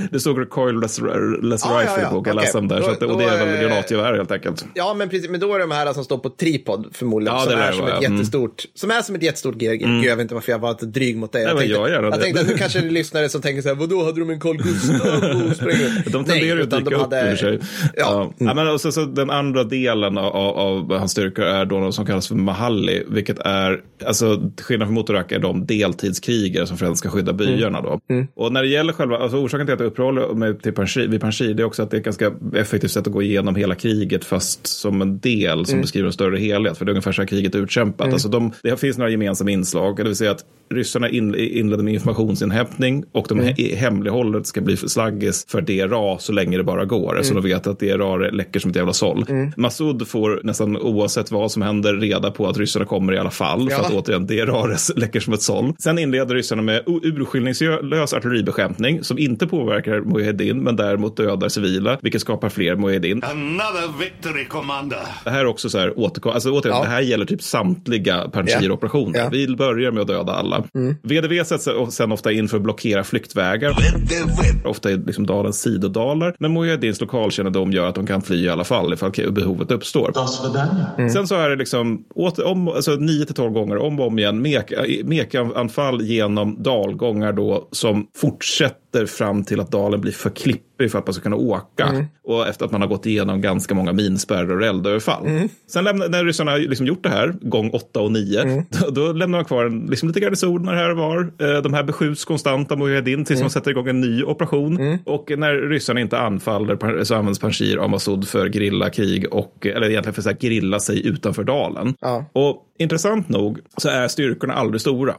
[SPEAKER 2] det stod Recoilless less
[SPEAKER 1] Ja, ja,
[SPEAKER 2] Rifle
[SPEAKER 1] ja.
[SPEAKER 2] jag
[SPEAKER 1] Okej.
[SPEAKER 2] läsa om där. Så att, och det är
[SPEAKER 1] Då-
[SPEAKER 2] väl
[SPEAKER 1] då,
[SPEAKER 2] granatgevär helt enkelt.
[SPEAKER 1] Ja, men precis. Men då är det de här som står på tripod förmodligen.
[SPEAKER 2] Ja,
[SPEAKER 1] som, är
[SPEAKER 2] lär
[SPEAKER 1] som, ett
[SPEAKER 2] ja. Mm.
[SPEAKER 1] jättestort, som är som ett jättestort GRG. Gud, jag vet inte varför jag var lite dryg mot dig.
[SPEAKER 2] Nej, men jag
[SPEAKER 1] jag tänkte att nu kanske är lyssnare som tänker så här, vadå, hade de en Carl Gustaf och spränger?
[SPEAKER 2] De tenderar att dyka
[SPEAKER 1] de
[SPEAKER 2] upp i och för sig.
[SPEAKER 1] Ja.
[SPEAKER 2] Ja. men och så, så den andra delen av, av, hans styrkor är då något som kallas för Mahalli, vilket är, alltså skillnad från Motorak är de deltidskrigare som främst ska skydda byarna då. Och när det gäller själva, alltså orsaken till att jag uppehåller mig till vid Panjshir, det är också att det är ett ganska effektivt sätt att gå igenom hela kriget fast som en del som beskriver en större helhet. För det är ungefär så här kriget är utkämpat. Alltså de, det finns några gemensamma inslag, det vill säga att ryssarna in, inledde med informationsinhämtning och de he, hemlighållet ska bli för slaggis för DRA så länge det bara går. Så de vet att DRA läcker som ett jävla såll. Massoud får nästan oavsett vad som händer reda på att ryssarna kommer i alla fall. För
[SPEAKER 1] Ja.
[SPEAKER 2] att återigen DRA läcker som ett såll. Sen inleder ryssarna med urskillningslös artilleribekämpning som inte påverkar Mujahedin men däremot dödar civila, vilket skapar fler Mujahedin.
[SPEAKER 4] Another victory, Commander.
[SPEAKER 2] Det här är också så här återkom, alltså återigen,
[SPEAKER 1] Ja.
[SPEAKER 2] det här gäller typ samtliga Panjshir-operationer.
[SPEAKER 1] Ja.
[SPEAKER 2] Vi börjar med att döda alla. VDV sätts sen ofta in för att blockera flyktvägar. Ofta i liksom dalens sidodalar. Men Mujahedins lokalkännedom gör att de kan fly i alla fall ifall behovet uppstår. Sen så är det liksom åter, om, alltså 9 till 12 gånger om och om igen mek, mekanfall genom dalgångar då som fortsätter fram till att dalen blir för klippig för att man ska kunna åka. Och efter att man har gått igenom ganska många minspärrar och eldöverfall. Sen lämnar, när ryssarna har liksom gjort det här, gång 8 och 9, då, då lämnar man kvar en, liksom lite garnisoner här och var. Eh, De här beskjuts konstant av Mujahedin tills man sätter igång en ny operation. Och när ryssarna inte anfaller så används Panjshir av Massoud för grillakrig och, eller egentligen för att grilla sig utanför dalen.
[SPEAKER 1] Ja.
[SPEAKER 2] Och intressant nog så är styrkorna aldrig stora.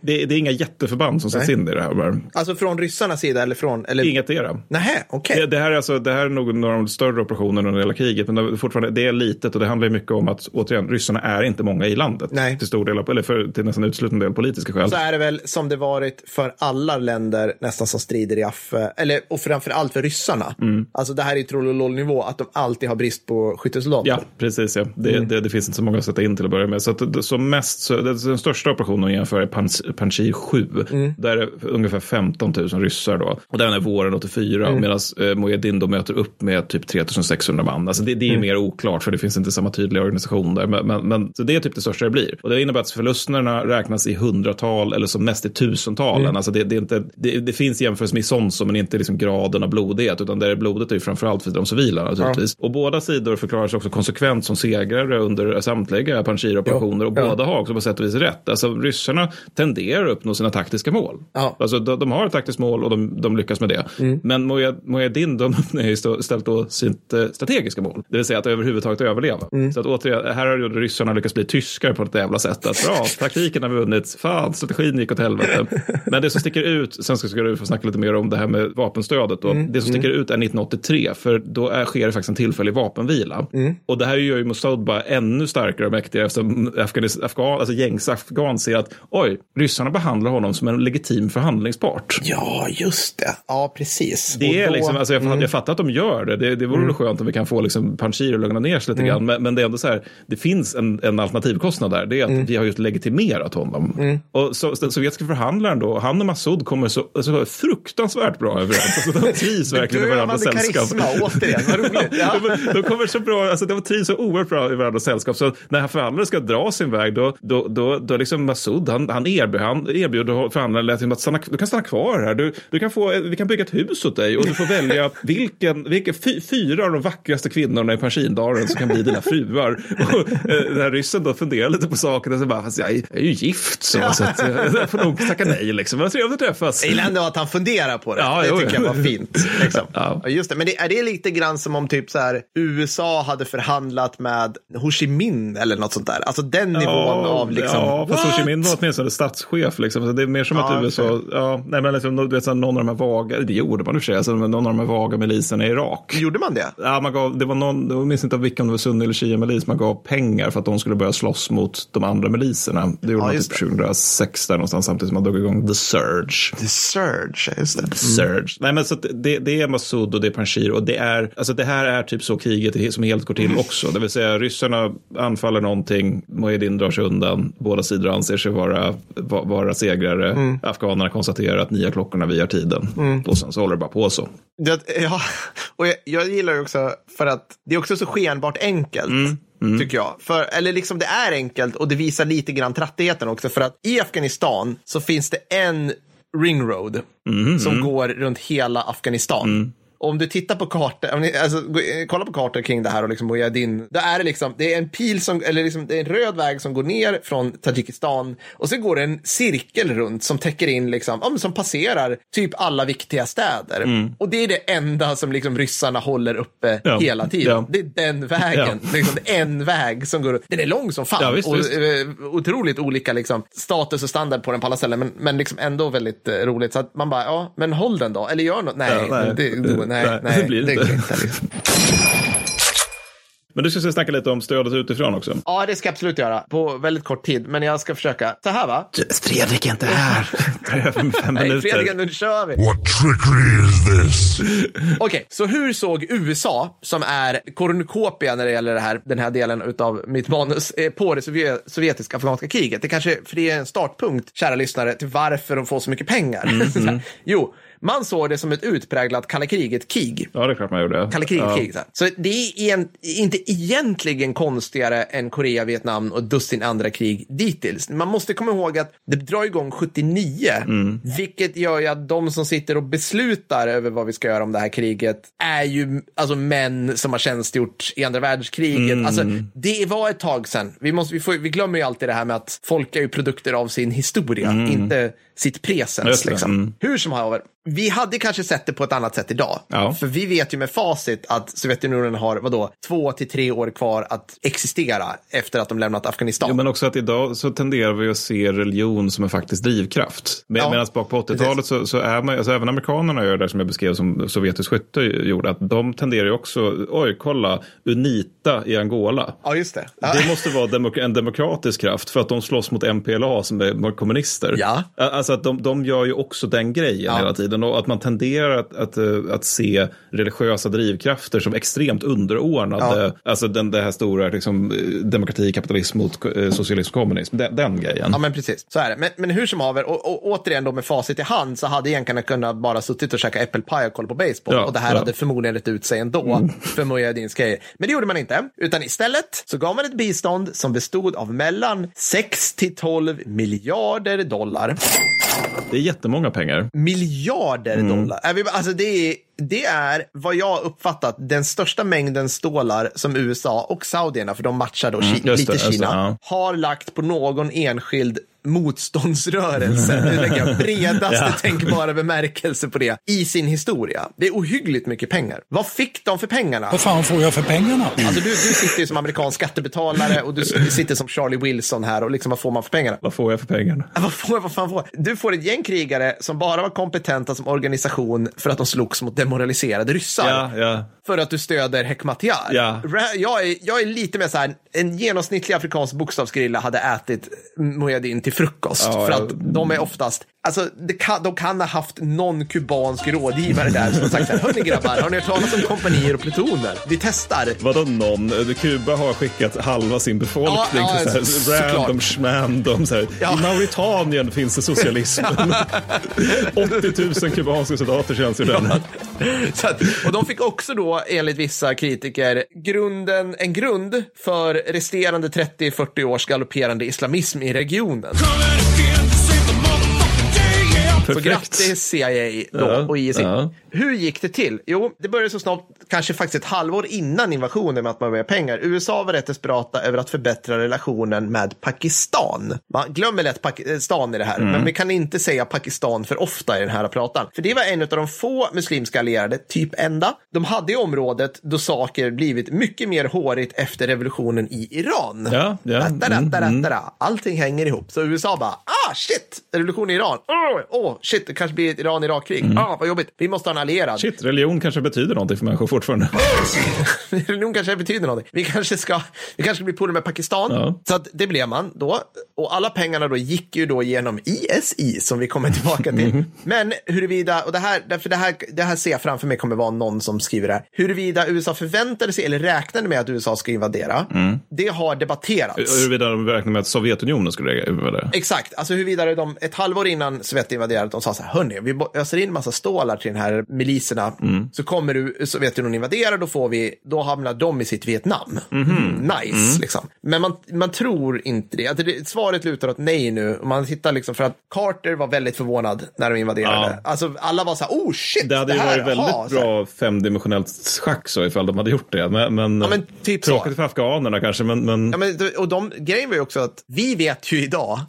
[SPEAKER 2] Det, det är inga jätteförband som sätts in i det här.
[SPEAKER 1] Alltså från ryssarnas sida eller från... Eller...
[SPEAKER 2] Inget är det.
[SPEAKER 1] Nähä, okej.
[SPEAKER 2] Det, det, här är alltså, det här är nog några av de större operationerna under hela kriget, men det, fortfarande, det är litet och det handlar mycket om att återigen, ryssarna är inte många i landet.
[SPEAKER 1] Nej.
[SPEAKER 2] Till stor del, eller för, till nästan uteslutande del politiska skäl.
[SPEAKER 1] Så är det väl som det varit för alla länder nästan som strider i Affe, eller och framför allt för ryssarna. Alltså det här är ju trollolol-nivå, att de alltid har brist på skyttesoldater.
[SPEAKER 2] Ja, precis. Ja. Det,
[SPEAKER 1] Mm.
[SPEAKER 2] det, det finns inte så många att sätta in till att börja med. Så att som mest, så, den största operationen att jämföra är Panjshir 7.
[SPEAKER 1] Mm.
[SPEAKER 2] Där är ungefär 15 000 ryssar då. Och den är våren 84.
[SPEAKER 1] Mm.
[SPEAKER 2] Medan eh, Mujahedin då möter upp med typ 3600 man. Alltså det, det är
[SPEAKER 1] Mm.
[SPEAKER 2] mer oklart för det finns inte samma tydliga organisation där. Men, men, men, så det är typ det största det blir. Och det innebär att förlusterna räknas i hundratal eller som mest i tusentalen.
[SPEAKER 1] Mm.
[SPEAKER 2] Alltså det, det, är inte, det, det finns jämförelse med Isonzo men inte liksom graden av blodighet. Utan där blodet är ju framförallt för de civila naturligtvis. Och båda sidor förklarar sig också konsekvent som segrare under samtliga Panjshir-operationer. Och
[SPEAKER 1] Ja.
[SPEAKER 2] båda har också på sätt och vis rätt. Alltså ryssarna tenderar att uppnå sina taktiska mål.
[SPEAKER 1] Ja.
[SPEAKER 2] Alltså de, de har ett taktiskt mål och de, de lyckas med det.
[SPEAKER 1] Mm.
[SPEAKER 2] Men Mujah- Mujahedin, de har ju ställt då sitt eh, strategiska mål. Det vill säga att överhuvudtaget överleva.
[SPEAKER 1] Mm.
[SPEAKER 2] Så att återigen, här har ju ryssarna lyckats bli tyskar på ett jävla sätt. Att bra, taktiken har vunnit. Fan, strategin gick åt helvete. Men det som sticker ut, sen ska du få snacka lite mer om det här med vapenstödet. Då.
[SPEAKER 1] Mm.
[SPEAKER 2] Det som sticker ut är 1983, för då är, sker det faktiskt en tillfällig vapenvila.
[SPEAKER 1] Mm.
[SPEAKER 2] Och det här gör ju Mossad bara ännu starkare och mäktigare eftersom Afghanis, Afghan, alltså gängs afghan ser att oj, ryssarna behandlar honom som en legitim förhandlingspart.
[SPEAKER 1] Ja, just det. Ja, precis.
[SPEAKER 2] Det
[SPEAKER 1] Och
[SPEAKER 2] är
[SPEAKER 1] då-
[SPEAKER 2] liksom, alltså jag,
[SPEAKER 1] Mm.
[SPEAKER 2] jag fattar att de gör det. Det, det vore väl skönt om vi kan få liksom Panshir att lugna ner sig
[SPEAKER 1] Mm.
[SPEAKER 2] lite grann. Men, men det är ändå så här, det finns en, en alternativkostnad där. Det är att
[SPEAKER 1] Mm.
[SPEAKER 2] vi har just legitimerat honom. Och så, den sovjetiska förhandlaren då, han och Massoud kommer så, så fruktansvärt bra överens. Alltså, de trivs verkligen i varandras sällskap.
[SPEAKER 1] karisma, återigen. Vad roligt. Ja.
[SPEAKER 2] de, de kommer så bra, alltså de trivs så oerhört bra i varandras sällskap. Så när han förhandlaren ska dra sin väg, då, då, då, då liksom Massoud, han, han erbjuder förhandlaren att stanna, du kan stanna kvar här. Du, du kan få, vi kan bygga ett hus åt dig och du får välja vilken, vilken fy, fyra av de vackraste kvinnorna i Panjshirdalen som kan bli dina fruar. Och eh, den här ryssen då funderar lite på saken och så bara, fast jag, är, jag är ju gift så, så att, eh, jag får nog tacka nej liksom. Vad trevligt att träffas.
[SPEAKER 1] Jag gillar ändå att han funderar på det.
[SPEAKER 2] Ja,
[SPEAKER 1] det
[SPEAKER 2] jo,
[SPEAKER 1] tycker
[SPEAKER 2] jo.
[SPEAKER 1] jag var fint. Liksom.
[SPEAKER 2] Ja.
[SPEAKER 1] Ja. Just det. Men det, är det lite grann som om typ så här, USA hade förhandlat med Ho Chi Minh eller något sånt där? Alltså den nivån av liksom...
[SPEAKER 2] Ja, fast Ho Chi? Minh var åtminstone statschef. Liksom. Så det är mer som
[SPEAKER 1] Ja,
[SPEAKER 2] att USA, ja, nej, men liksom, du vet, så någon av de här vaga, det gjorde man i och för sig, alltså, någon av de här vaga miliserna i Irak.
[SPEAKER 1] Gjorde man det?
[SPEAKER 2] Ja, man gav, det var någon, jag minns inte av vilken, om det var sunni eller shia-milis, man gav pengar för att de skulle börja slåss mot de andra miliserna. Det gjorde
[SPEAKER 1] Ja,
[SPEAKER 2] man typ 2006 där någonstans, samtidigt som man drog igång The Surge.
[SPEAKER 1] The Surge, just det.
[SPEAKER 2] Surge. Nej, men så det, det är Massoud och det är Panjshir och det är, alltså det här är typ så kriget som helt går till också. Det vill säga ryssarna anfaller någonting, Mujahedin drar sig undan, båda sidor anser sig vara, va- vara segrare. Afghanerna konstaterar att nya klockorna vi har tiden. Och sen så håller det bara på så.
[SPEAKER 1] Det, ja, och jag, jag gillar ju också för att det är också så skenbart enkelt. Tycker jag. För, eller liksom det är enkelt och det visar lite grann trattigheten också. För att i Afghanistan så finns det en ringroad som går runt hela Afghanistan. Om du tittar på kartor, om ni, alltså, eh, kolla på kartor kring det här och liksom Mujahedin. Då är det liksom, det är en pil som, eller liksom, det är en röd väg som går ner från Tadzjikistan och så går det en cirkel runt som täcker in, liksom, ja, som passerar typ alla viktiga städer. Och det är det enda som liksom ryssarna håller uppe
[SPEAKER 2] Ja.
[SPEAKER 1] hela tiden.
[SPEAKER 2] Ja.
[SPEAKER 1] Det är den vägen. Liksom, det är en väg som går, den är lång som fan.
[SPEAKER 2] Visst,
[SPEAKER 1] och
[SPEAKER 2] visst.
[SPEAKER 1] eh, otroligt olika liksom, status och standard på den på alla ställen, men, men liksom ändå väldigt eh, roligt. Så att man bara, ja, men håll den då, eller gör något. Nej,
[SPEAKER 2] nej.
[SPEAKER 1] det, nej,
[SPEAKER 2] Nej,
[SPEAKER 1] nej,
[SPEAKER 2] det blir
[SPEAKER 1] det
[SPEAKER 2] inte.
[SPEAKER 1] inte. Liksom.
[SPEAKER 2] Men du ska snacka lite om stödet utifrån också.
[SPEAKER 1] Ja, det ska jag absolut göra på väldigt kort tid, men jag ska försöka. Så här va?
[SPEAKER 2] Fredrik är inte här. Fem
[SPEAKER 1] Nej, Fredrik,
[SPEAKER 2] minuter.
[SPEAKER 1] nu kör vi.
[SPEAKER 4] What trickery is this?
[SPEAKER 1] Okej, så hur såg USA, som är kornunkopia när det gäller det här, den här delen av mitt manus, eh, på det sovje- sovjetiska afghanska kriget? Det kanske, för det är en startpunkt, kära lyssnare, till varför de får så mycket pengar. Så här, jo, man såg det som ett utpräglat kalla kriget-krig.
[SPEAKER 2] Ja, det är klart man gjorde.
[SPEAKER 1] Kalla kriget-krig. Så, här. så det är en, inte egentligen konstigare än Korea, Vietnam och dussin andra krig dittills. Man måste komma ihåg att det drar igång 79, vilket gör ju att de som sitter och beslutar över vad vi ska göra om det här kriget är ju alltså män som har tjänstgjort i andra världskriget. Alltså, det var ett tag sedan. Vi, måste, vi, får, vi glömmer ju alltid det här med att folk är ju produkter av sin historia, inte sitt presens. Liksom.
[SPEAKER 2] Mm.
[SPEAKER 1] Hur som haver, vi hade kanske sett det på ett annat sätt idag.
[SPEAKER 2] Ja.
[SPEAKER 1] För vi vet ju med facit att Sovjetunionen har vadå, två till tre år kvar att existera efter att de lämnat Afghanistan.
[SPEAKER 2] Jo, men också att idag så tenderar vi att se religion som en faktisk drivkraft. Med,
[SPEAKER 1] Ja,
[SPEAKER 2] Medan bak på 80-talet så, så är man, alltså även amerikanerna gör det där som jag beskrev som sovjetisk skytte gjorde, att de tenderar ju också, oj kolla, Unita i Angola.
[SPEAKER 1] Ja, just det. Ja.
[SPEAKER 2] Det måste vara demok- en demokratisk kraft för att de slåss mot MPLA som är kommunister.
[SPEAKER 1] Ja.
[SPEAKER 2] Alltså att de, de gör ju också den grejen
[SPEAKER 1] Ja.
[SPEAKER 2] hela tiden. och att man tenderar att, att, eh, att se religiösa drivkrafter som extremt underordnade, alltså den, det här stora liksom, eh, demokrati, kapitalism mot eh, socialism, kommunism, den, den grejen.
[SPEAKER 1] Ja, men precis. Så är det. Men, men hur som haver, och, och återigen då med facit i hand så hade egentligen kunnat bara suttit och käka äppelpaj och kolla på baseball.
[SPEAKER 2] Ja,
[SPEAKER 1] och det här
[SPEAKER 2] ja. Mm.
[SPEAKER 1] hade förmodligen rätt ut sig ändå för Mujahedins grejer. Men det gjorde man inte, utan istället så gav man ett bistånd som bestod av mellan 6 till 12 miljarder dollar.
[SPEAKER 2] Det är jättemånga pengar.
[SPEAKER 1] Miljarder
[SPEAKER 2] Mm.
[SPEAKER 1] dollar. Är vi, alltså det är, det är vad jag uppfattat den största mängden stålar som USA och saudierna, för de matchar då
[SPEAKER 2] Mm,
[SPEAKER 1] lite
[SPEAKER 2] det, just det,
[SPEAKER 1] Kina, har lagt på någon enskild motståndsrörelse, nu lägger jag bredaste
[SPEAKER 2] Ja.
[SPEAKER 1] tänkbara bemärkelse på det, i sin historia. Det är ohyggligt mycket pengar. Vad fick de för pengarna?
[SPEAKER 3] Vad fan får jag för pengarna?
[SPEAKER 1] Alltså du, du sitter ju som amerikansk skattebetalare och du sitter som Charlie Wilson här och liksom vad får man för pengarna?
[SPEAKER 2] Vad får jag för pengarna?
[SPEAKER 1] Vad får jag? Vad fan får jag? Du får ett gäng krigare som bara var kompetenta som organisation för att de slogs mot demoraliserade ryssar.
[SPEAKER 2] Ja, ja.
[SPEAKER 1] För att du stöder Hekmatyar.
[SPEAKER 2] Ja.
[SPEAKER 1] Jag, är, jag är lite mer så här, en genomsnittlig afrikansk bokstavsgrilla hade ätit Mujahedin till frukost.
[SPEAKER 2] Ja,
[SPEAKER 1] för att de är oftast, alltså kan, de kan ha haft någon kubansk rådgivare där som sagt så hörni grabbar, har ni hört talas om kompanier och plutoner? Vi testar.
[SPEAKER 2] Vadå någon? Kuba har skickat halva sin befolkning
[SPEAKER 1] Ja, ja,
[SPEAKER 2] till så
[SPEAKER 1] så-
[SPEAKER 2] här,
[SPEAKER 1] såklart.
[SPEAKER 2] random schmandom. Så här.
[SPEAKER 1] Ja.
[SPEAKER 2] I Mauritanien finns det socialism. 80 000 kubanska soldater känns ju den.
[SPEAKER 1] Så att, och de fick också då, enligt vissa kritiker, grunden, en grund för resterande 30-40 års galopperande islamism i regionen. Så grattis CIA då
[SPEAKER 2] Ja,
[SPEAKER 1] och IS.
[SPEAKER 2] ja.
[SPEAKER 1] Hur gick det till? Jo, det började så snabbt, kanske faktiskt ett halvår innan invasionen med att man började pengar. USA var rätt desperata över att förbättra relationen med Pakistan. Man glömmer lätt Pakistan i det här, men vi kan inte säga Pakistan för ofta i den här pratan. För det var en av de få muslimska allierade, typ enda. De hade i området då saker blivit mycket mer hårigt efter revolutionen i Iran.
[SPEAKER 2] Ja, ja, mm,
[SPEAKER 1] datta. Allting hänger ihop. Så USA bara, ah shit, revolution i Iran. Åh, oh, shit, det kanske blir ett Iran-Irak-krig. Ah, vad jobbigt. Vi måste ha en allierad.
[SPEAKER 2] Mm. Shit, religion kanske betyder någonting för människor fortfarande.
[SPEAKER 1] Religion kanske betyder någonting. Vi kanske ska, vi kanske blir polare med Pakistan.
[SPEAKER 2] Ja.
[SPEAKER 1] Så det blev man då. Och alla pengarna då gick ju då genom ISI som vi kommer tillbaka till.
[SPEAKER 2] Mhm.
[SPEAKER 1] Men huruvida, och det här, därför det här, det här ser jag framför mig kommer vara någon som skriver det här. Huruvida USA förväntade sig eller räknade med att USA ska invadera.
[SPEAKER 2] Mm.
[SPEAKER 1] Det har debatterats.
[SPEAKER 2] Huruvida de räknar med att Sovjetunionen skulle invadera.
[SPEAKER 1] Exakt, alltså huruvida de ett halvår innan Sovjet invaderade, de sa så här, hörni, vi öser in massa stålar till den här miliserna, så kommer du, Sovjetunionen invadera, då får vi, då hamnar de i sitt Vietnam. Nice, liksom. Men man, man tror inte det. Alltså det. Svaret lutar åt nej nu. Man tittar liksom, för att Carter var väldigt förvånad när de invaderade.
[SPEAKER 2] Ja.
[SPEAKER 1] Alltså alla var så här, oh shit,
[SPEAKER 2] Det hade ju
[SPEAKER 1] här,
[SPEAKER 2] varit väldigt
[SPEAKER 1] aha, så
[SPEAKER 2] bra femdimensionellt schack så ifall de hade gjort det. Men, men,
[SPEAKER 1] Ja, men typ så.
[SPEAKER 2] tråkigt för afghanerna kanske, men, men,
[SPEAKER 1] Ja, men, och de, grejen var ju också att vi vet ju idag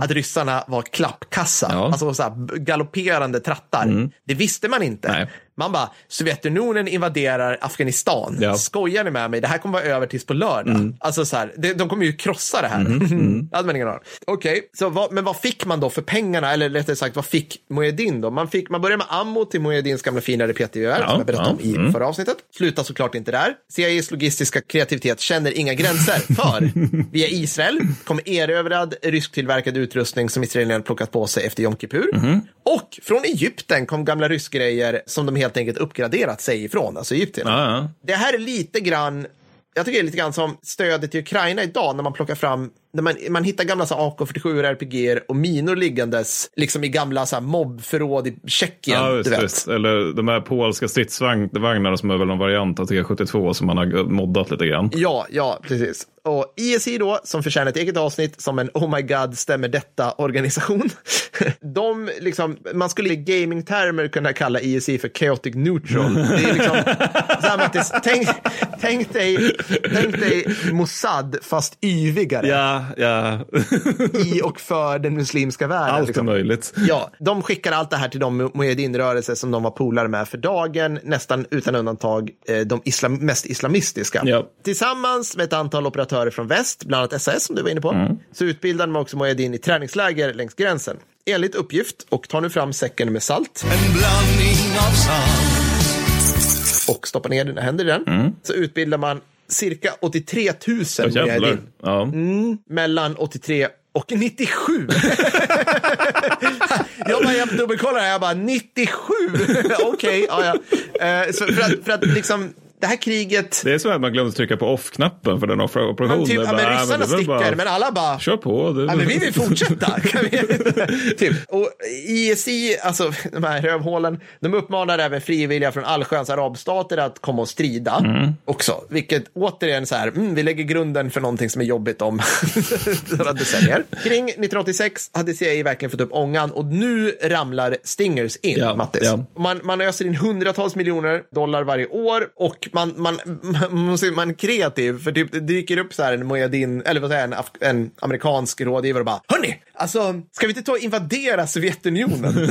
[SPEAKER 1] att ryssarna var klappkassa,
[SPEAKER 2] Mm. Ja. Mm.
[SPEAKER 1] alltså så galopperande trattar. Det visste man inte.
[SPEAKER 2] Nej.
[SPEAKER 1] Man bara, Sovjetunionen invaderar Afghanistan.
[SPEAKER 2] Ja. Mm.
[SPEAKER 1] Skojar ni med mig? Det här kommer vara över tills på lördag. Alltså så här, de, de kommer ju krossa det här. det hade man ingen aning. Okej, så vad, men vad fick man då för pengarna? Eller rättare sagt, vad fick Mujahedin då? Man, fick, man började med ammo till Mujahedins gamla fina repetgevär,
[SPEAKER 2] Ja,
[SPEAKER 1] som jag berättade om i förra avsnittet. Slutar såklart inte där. CIAs logistiska kreativitet känner inga gränser. För via Israel kommer erövrad rysktillverkad utrustning som israelerna plockat på sig efter Yom Kippur.
[SPEAKER 2] Mhm.
[SPEAKER 1] Och från Egypten kom gamla ryskgrejer som de helt enkelt uppgraderat sig ifrån, alltså Egypten.
[SPEAKER 2] ja, ja.
[SPEAKER 1] Det här är lite grann, jag tycker det är lite grann som stödet till Ukraina idag när man plockar fram, när man, man hittar gamla så här AK47 RPG och minor liggandes liksom i gamla så här mobbförråd i Tjeckien.
[SPEAKER 2] Ja,
[SPEAKER 1] vet.
[SPEAKER 2] visst. Eller de här polska stridsvagnarna som är väl någon variant av T72 som man har moddat lite grann.
[SPEAKER 1] Ja, ja, precis. Och ISI då, som förtjänar ett eget avsnitt som en Oh my God, stämmer detta-organisation. De, liksom, man skulle i gaming-termer kunna kalla ISI för chaotic neutral. Det är liksom, så här, Mattis, tänk, tänk, dig, tänk dig Mossad fast yvigare
[SPEAKER 2] Ja, ja.
[SPEAKER 1] i och för den muslimska världen.
[SPEAKER 2] Allt är
[SPEAKER 1] liksom.
[SPEAKER 2] möjligt.
[SPEAKER 1] Ja, de skickar allt det här till de Mujahedin-rörelser som de var polare med för dagen, nästan utan undantag eh, de islam mest islamistiska.
[SPEAKER 2] Ja.
[SPEAKER 1] Tillsammans med ett antal operatörer från väst, bland annat SAS som du var inne på,
[SPEAKER 2] Mm.
[SPEAKER 1] så utbildade man också Mujahedin i träningsläger längs gränsen. Enligt uppgift, och tar nu fram säcken med salt
[SPEAKER 5] En blandning av salt
[SPEAKER 1] och stoppar ner dina händer i den, så utbildar man cirka 83 000
[SPEAKER 2] Mm. Ja, jävlar.
[SPEAKER 1] Mujahedin
[SPEAKER 2] Ja.
[SPEAKER 1] mellan 83 och 97. jag bara, jag dubbelkollar här, jag bara 97. Okej, ja, ja. Eh, för, att, för att liksom, det här kriget,
[SPEAKER 2] Det är som att man glömde trycka på off-knappen för den off-operationen.
[SPEAKER 1] typ, ja, men
[SPEAKER 2] "Ah,
[SPEAKER 1] ryssarna sticker,
[SPEAKER 2] bara-
[SPEAKER 1] men alla bara,
[SPEAKER 2] Kör på. Det,
[SPEAKER 1] Ja, men vi vill fortsätta. Typ. Och ISI, alltså de här rövhålen, de uppmanar även frivilliga från allsköns arabstater att komma och strida också. Vilket återigen så här, mm, vi lägger grunden för någonting som är jobbigt om några decennier. Kring 1986 hade CIA verkligen fått upp ångan och nu ramlar Stingers in,
[SPEAKER 2] Ja,
[SPEAKER 1] Mattis.
[SPEAKER 2] ja.
[SPEAKER 1] Man, man öser in hundratals miljoner dollar varje år och man, man, man, måste- man är kreativ för typ, det dyker upp så här en Mujahedin, eller vad säger en, en amerikansk rådgivare och bara, hörni, alltså, ska vi inte ta och invadera Sovjetunionen?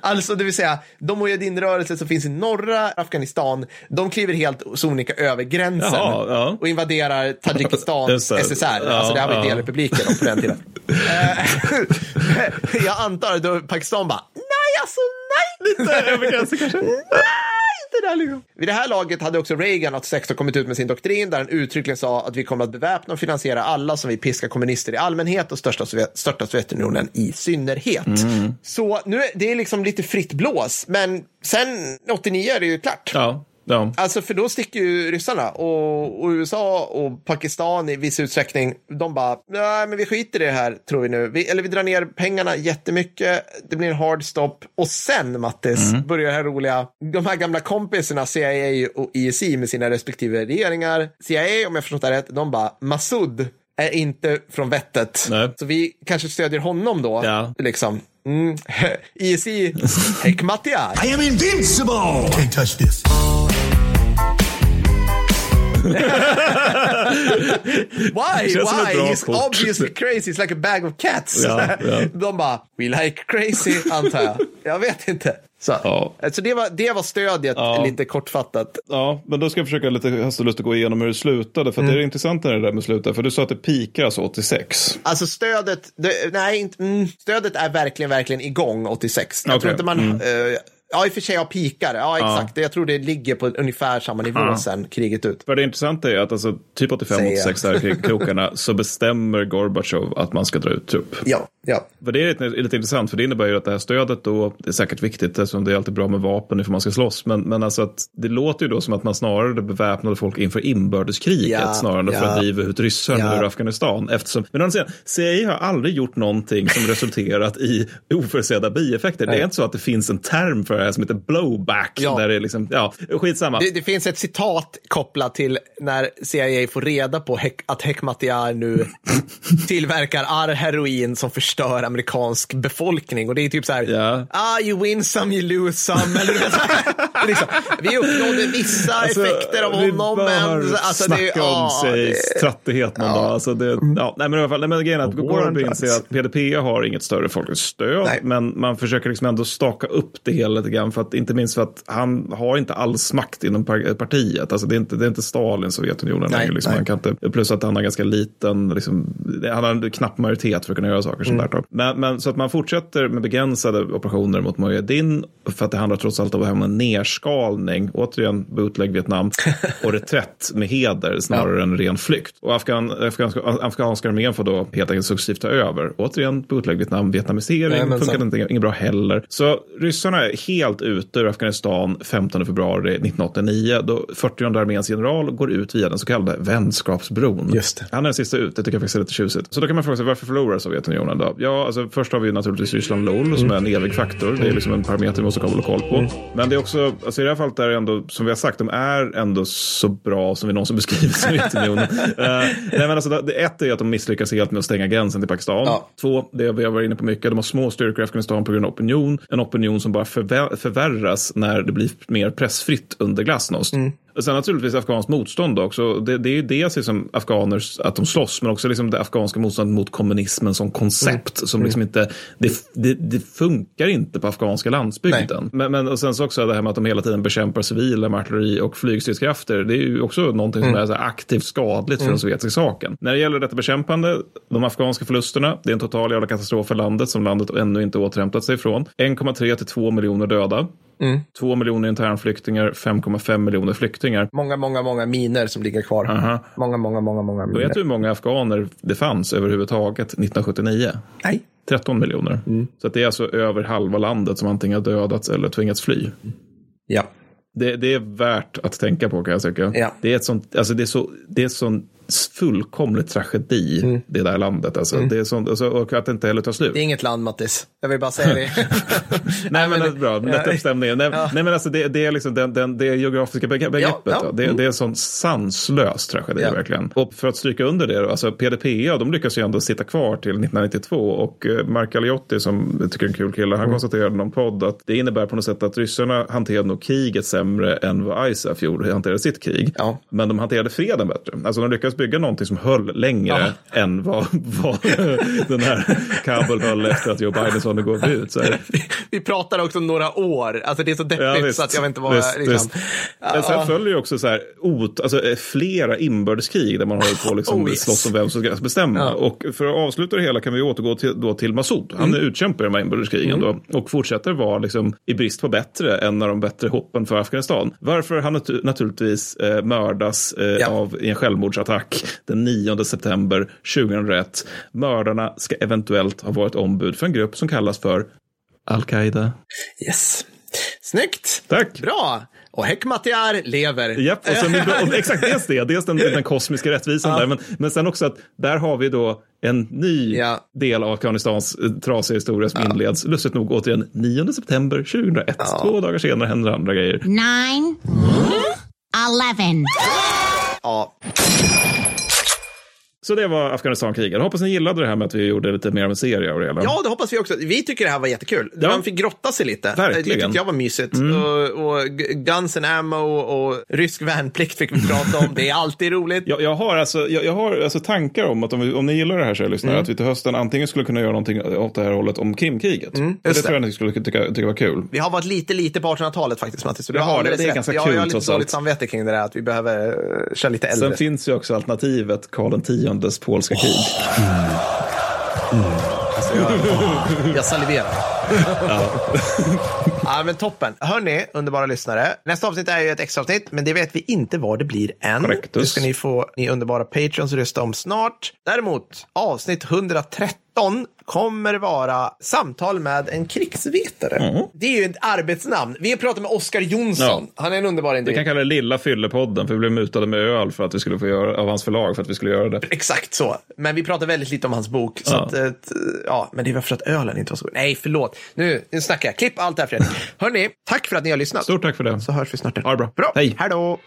[SPEAKER 1] alltså, det vill säga, de Mujahedin-rörelser som finns i norra Afghanistan, de kliver helt sonika över gränsen
[SPEAKER 2] Jaha, ja.
[SPEAKER 1] och invaderar Tadzjikistan. SSR,
[SPEAKER 2] Ja,
[SPEAKER 1] alltså det här var
[SPEAKER 2] ja.
[SPEAKER 1] delrepubliken på den tiden. Eh, jag antar att Pakistan bara, nej alltså nej! Lite över gränsen kanske. Inte där liksom. Vid det här laget hade också Reagan 86 kommit ut med sin doktrin där han uttryckligen sa att vi kommer att beväpna och finansiera alla som vill piska kommunister i allmänhet och största, Sovjet, störta Sovjetunionen i synnerhet. Så nu är det är liksom lite fritt blås, men sen 89 är det ju klart.
[SPEAKER 2] Ja, ja.
[SPEAKER 1] Alltså för då sticker ju ryssarna och, och USA och Pakistan i viss utsträckning. De bara, nej men vi skiter i det här tror vi nu. Vi, eller vi drar ner pengarna jättemycket. Det blir en hard stop. Och sen Mattis börjar det här roliga. De här gamla kompisarna CIA och ISI med sina respektive regeringar. CIA om jag förstått det rätt, de bara, Massoud är inte från vettet.
[SPEAKER 2] Nej.
[SPEAKER 1] Så vi kanske stödjer honom då.
[SPEAKER 2] Ja.
[SPEAKER 1] Liksom. Mm. ISI, Hekmatyar.
[SPEAKER 4] I am invincible! Can't touch this.
[SPEAKER 1] Why? Why? He's
[SPEAKER 2] kort.
[SPEAKER 1] obviously crazy. He's like a bag of cats.
[SPEAKER 2] Ja, ja.
[SPEAKER 1] De bara, we like crazy, antar jag. Jag vet inte. Så,
[SPEAKER 2] Ja.
[SPEAKER 1] så det, var, det var stödjet,
[SPEAKER 2] Ja.
[SPEAKER 1] lite kortfattat.
[SPEAKER 2] Ja, men då ska jag försöka lite hastigt gå igenom hur det slutade. För att det är intressant när det där med slutet. För du sa att det pikar alltså 86.
[SPEAKER 1] Alltså stödet, det, nej, inte, mm, stödet är verkligen, verkligen igång 86. Jag
[SPEAKER 2] Okej.
[SPEAKER 1] tror inte man, eh, ja i och för sig har pikar, ja exakt. Jag tror det ligger på ungefär samma nivå sen kriget ut.
[SPEAKER 2] För det intressanta är att alltså, typ 85-86 där kring krokarna så bestämmer Gorbachev att man ska dra ut trupp.
[SPEAKER 1] Ja, ja.
[SPEAKER 2] För det är lite, lite intressant, för det innebär ju att det här stödet då, det är säkert viktigt eftersom det är alltid bra med vapen ifall man ska slåss, men, men alltså att det låter ju då som att man snarare beväpnade folk inför inbördeskriget
[SPEAKER 1] Ja,
[SPEAKER 2] snarare än för
[SPEAKER 1] ja.
[SPEAKER 2] att driva ut ryssarna
[SPEAKER 1] Ja.
[SPEAKER 2] ur Afghanistan. Eftersom, men å andra sidan, CIA har aldrig gjort någonting som resulterat i oförutsedda bieffekter. Det är inte så att det finns en term för det här som heter blowback,
[SPEAKER 1] Ja.
[SPEAKER 2] där det är liksom, ja, skitsamma.
[SPEAKER 1] Det, det finns ett citat kopplat till när CIA får reda på hek, att Hekmatyar nu tillverkar ar heroin som förstör amerikansk befolkning. Och det är typ så här,
[SPEAKER 2] Ja.
[SPEAKER 1] ah, you win some, you lose some. Eller, liksom, vi uppnådde vissa
[SPEAKER 2] Alltså,
[SPEAKER 1] effekter av honom, men... Alltså,
[SPEAKER 2] snacka
[SPEAKER 1] det,
[SPEAKER 2] om
[SPEAKER 1] ja,
[SPEAKER 2] sig
[SPEAKER 1] det-
[SPEAKER 2] trattighet någon dag. Alltså det, ja, nej, men i alla fall, nej, men grejen är att Gordon
[SPEAKER 1] on
[SPEAKER 2] börjar
[SPEAKER 1] drugs.
[SPEAKER 2] inse att PDP har inget större folkets stöd,
[SPEAKER 1] Nej.
[SPEAKER 2] men man försöker liksom ändå staka upp det hela lite grann, för att, inte minst för att han har inte alls makt inom par- partiet. Alltså det, är inte, det är inte Stalin, Sovjetunionen
[SPEAKER 1] Nej,
[SPEAKER 2] längre. Liksom.
[SPEAKER 1] nej.
[SPEAKER 2] Han kan inte, plus att han har ganska liten, liksom, han har en knapp majoritet för att kunna göra saker sånt
[SPEAKER 1] Mm.
[SPEAKER 2] där. Då. Men, men så att man fortsätter med begränsade operationer mot Mujahedin, för att det handlar trots allt om en nerskalning, återigen bootleg Vietnam, och reträtt med heder snarare än ren flykt. Och Afghan, afghanska, afghanska armén får då helt enkelt successivt ta över. Återigen bootleg Vietnam, vietnamisering,
[SPEAKER 1] Jajamensan.
[SPEAKER 2] funkade inte, inget bra heller. Så ryssarna är helt ute ur Afghanistan 15 februari 1989, då 40 arméns general går ut via den så kallade vänskapsbron.
[SPEAKER 1] Just det.
[SPEAKER 2] Han är den sista ut, det tycker jag faktiskt är lite tjusigt. Så då kan man fråga sig, varför förlorar Sovjetunionen då? Ja, alltså först har vi naturligtvis Ryssland LOL som är en evig faktor. Det är liksom en parameter vi måste hålla koll på. Men det är också, alltså i det här fallet är det ändå, som vi har sagt, de är ändå så bra som vi någonsin beskrivit Sovjetunionen. uh, nej men alltså, det, ett är att de misslyckas helt med att stänga gränsen till Pakistan.
[SPEAKER 1] Ja.
[SPEAKER 2] Två, det vi har varit inne på mycket, de har små styrkor i Afghanistan på grund av opinion. En opinion som bara förvärras när det blir mer pressfritt under glasnost. Mm. Sen naturligtvis afghanskt motstånd också. Det, det är ju dels liksom afghaner att de slåss, men också liksom det afghanska motståndet mot kommunismen som koncept. Som liksom inte, det, det, det funkar inte på afghanska landsbygden. Men, men och sen så också det här med att de hela tiden bekämpar civila med artilleri och flygstridskrafter. Det är ju också någonting som är så här aktivt skadligt för den sovjetiska saken. När det gäller detta bekämpande, de afghanska förlusterna, det är en total jävla katastrof för landet som landet ännu inte återhämtat sig ifrån. 1,3 till 2 miljoner döda.
[SPEAKER 1] Mm.
[SPEAKER 2] 2 miljoner internflyktingar, 5,5 miljoner flyktingar.
[SPEAKER 1] Många, många, många miner som ligger kvar.
[SPEAKER 2] Aha.
[SPEAKER 1] Många, många, många, många miner.
[SPEAKER 2] Vet du hur många afghaner det fanns överhuvudtaget 1979?
[SPEAKER 1] Nej.
[SPEAKER 2] 13 miljoner.
[SPEAKER 1] Mm.
[SPEAKER 2] Så det är alltså över halva landet som antingen har dödats eller tvingats fly.
[SPEAKER 1] Ja.
[SPEAKER 2] Det, det är värt att tänka på kan jag tycka.
[SPEAKER 1] Ja.
[SPEAKER 2] Det är ett sånt, alltså det är så, det är sån fullkomlig tragedi,
[SPEAKER 1] Mm.
[SPEAKER 2] det där landet. Alltså. Det är sånt, alltså, och att det inte heller tar slut.
[SPEAKER 1] Det är inget land, Mattis. Jag vill bara säga det.
[SPEAKER 2] Nej, men det är bra. Lätta upp stämningen. Nej,
[SPEAKER 1] Ja.
[SPEAKER 2] nej, men alltså det, det är liksom den, den, det geografiska begre- begreppet.
[SPEAKER 1] ja.
[SPEAKER 2] va? Det, det är en sån sanslös tragedi
[SPEAKER 1] Ja.
[SPEAKER 2] verkligen. Och för att stryka under det, då, alltså PDPA, de lyckas ju ändå sitta kvar till 1992 och eh, Mark Aliotti som jag tycker är en kul kille,
[SPEAKER 1] Mm.
[SPEAKER 2] han konstaterade i någon podd att det innebär på något sätt att ryssarna hanterade nog kriget sämre än vad ISAF gjorde, hanterade sitt krig.
[SPEAKER 1] Ja.
[SPEAKER 2] Men de hanterade freden bättre. Alltså de lyckades bygga någonting som höll längre än vad, vad den här Kabul höll efter att Joe Biden sa går vi ut. Så.
[SPEAKER 1] Vi pratar också några år. Alltså det är så deppigt
[SPEAKER 2] Ja, visst.
[SPEAKER 1] så att jag vet inte vad
[SPEAKER 2] Visst.
[SPEAKER 1] Liksom.
[SPEAKER 2] visst. Men sen följer ju också så här, ot, alltså, eh, flera inbördeskrig där man håller på liksom
[SPEAKER 1] Oh,
[SPEAKER 2] slåss om vem som ska bestämma.
[SPEAKER 1] Ja.
[SPEAKER 2] Och för att avsluta det hela kan vi återgå till, då till Massoud. Han
[SPEAKER 1] Mm.
[SPEAKER 2] utkämpar de här inbördeskrigen då, och fortsätter vara liksom, i brist på bättre än av de bättre hoppen för Afghanistan. Varför han natu- naturligtvis eh, mördas eh,
[SPEAKER 1] Ja.
[SPEAKER 2] av en självmordsattack den 9 september 2001. Mördarna ska eventuellt ha varit ombud för en grupp som kallas för Al-Qaida.
[SPEAKER 1] Yes. Snyggt.
[SPEAKER 2] Tack!
[SPEAKER 1] Bra. Och Hekmatyar lever.
[SPEAKER 2] Japp, och sen, och exakt dels det, dels den, den kosmiska rättvisan där, men, men sen också att där har vi då en ny
[SPEAKER 1] Ja.
[SPEAKER 2] del av Afghanistans eh, trasiga historia som inleds, lustigt nog återigen 9 september 2001. Två dagar senare händer andra grejer.
[SPEAKER 3] nine, eleven.
[SPEAKER 1] Ja.
[SPEAKER 2] Så det var Afghanistan-kriget. Hoppas ni gillade det här med att vi gjorde lite mer av en serie av det hela.
[SPEAKER 1] ja, det hoppas vi också. Vi tycker det här var jättekul.
[SPEAKER 2] Ja.
[SPEAKER 1] Man fick grotta sig lite.
[SPEAKER 2] Verkligen.
[SPEAKER 1] Det tyckte jag var mysigt. Och, och G- Guns and Ammo och rysk värnplikt fick vi prata om. Det är alltid roligt.
[SPEAKER 2] Jag, jag har, alltså, jag, jag har alltså tankar om att om, vi, om ni gillar det här, kära lyssnare, att vi till hösten antingen skulle kunna göra någonting åt det här hållet om Krimkriget. det
[SPEAKER 1] just
[SPEAKER 2] tror jag
[SPEAKER 1] det.
[SPEAKER 2] ni skulle tycka, tycka var kul.
[SPEAKER 1] Vi har varit lite, lite på 1800-talet faktiskt, Mattis. Så
[SPEAKER 2] Jag har det. Det är
[SPEAKER 1] rätt.
[SPEAKER 2] ganska
[SPEAKER 1] jag,
[SPEAKER 2] kul,
[SPEAKER 1] Jag har lite dåligt samvete kring det där, att vi behöver uh, köra lite äldre.
[SPEAKER 2] Sen finns ju också alternativet Karl X polska krig. Mm. Mm.
[SPEAKER 1] Alltså, jag, jag saliverar. ja. men toppen. Hörni, underbara lyssnare. Nästa avsnitt är ju ett extra avsnitt, men det vet vi inte vad det blir än.
[SPEAKER 2] Correctus.
[SPEAKER 1] Det ska ni få, ni underbara Patreons, rösta om snart. Däremot, avsnitt 113 kommer vara samtal med en krigsvetare. Det är ju ett arbetsnamn. Vi har pratat med Oskar Jonsson.
[SPEAKER 2] Ja.
[SPEAKER 1] Han är en underbar
[SPEAKER 2] Vi
[SPEAKER 1] individ.
[SPEAKER 2] kan kalla det Lilla Fyllepodden, för vi blev mutade med öl för att vi skulle få göra, av hans förlag för att vi skulle göra det.
[SPEAKER 1] Exakt så. Men vi pratar väldigt lite om hans bok. Så
[SPEAKER 2] Ja.
[SPEAKER 1] att, eh, ja, men det var för att ölen inte var så god. Nej, förlåt. Nu, nu snackar jag. Klipp allt det här Fredrik. Hörni, tack för att ni har lyssnat.
[SPEAKER 2] Stort tack för det.
[SPEAKER 1] Så hörs vi snart.
[SPEAKER 2] Ha det bra.
[SPEAKER 1] Bra.
[SPEAKER 2] Hej.
[SPEAKER 1] Hej då.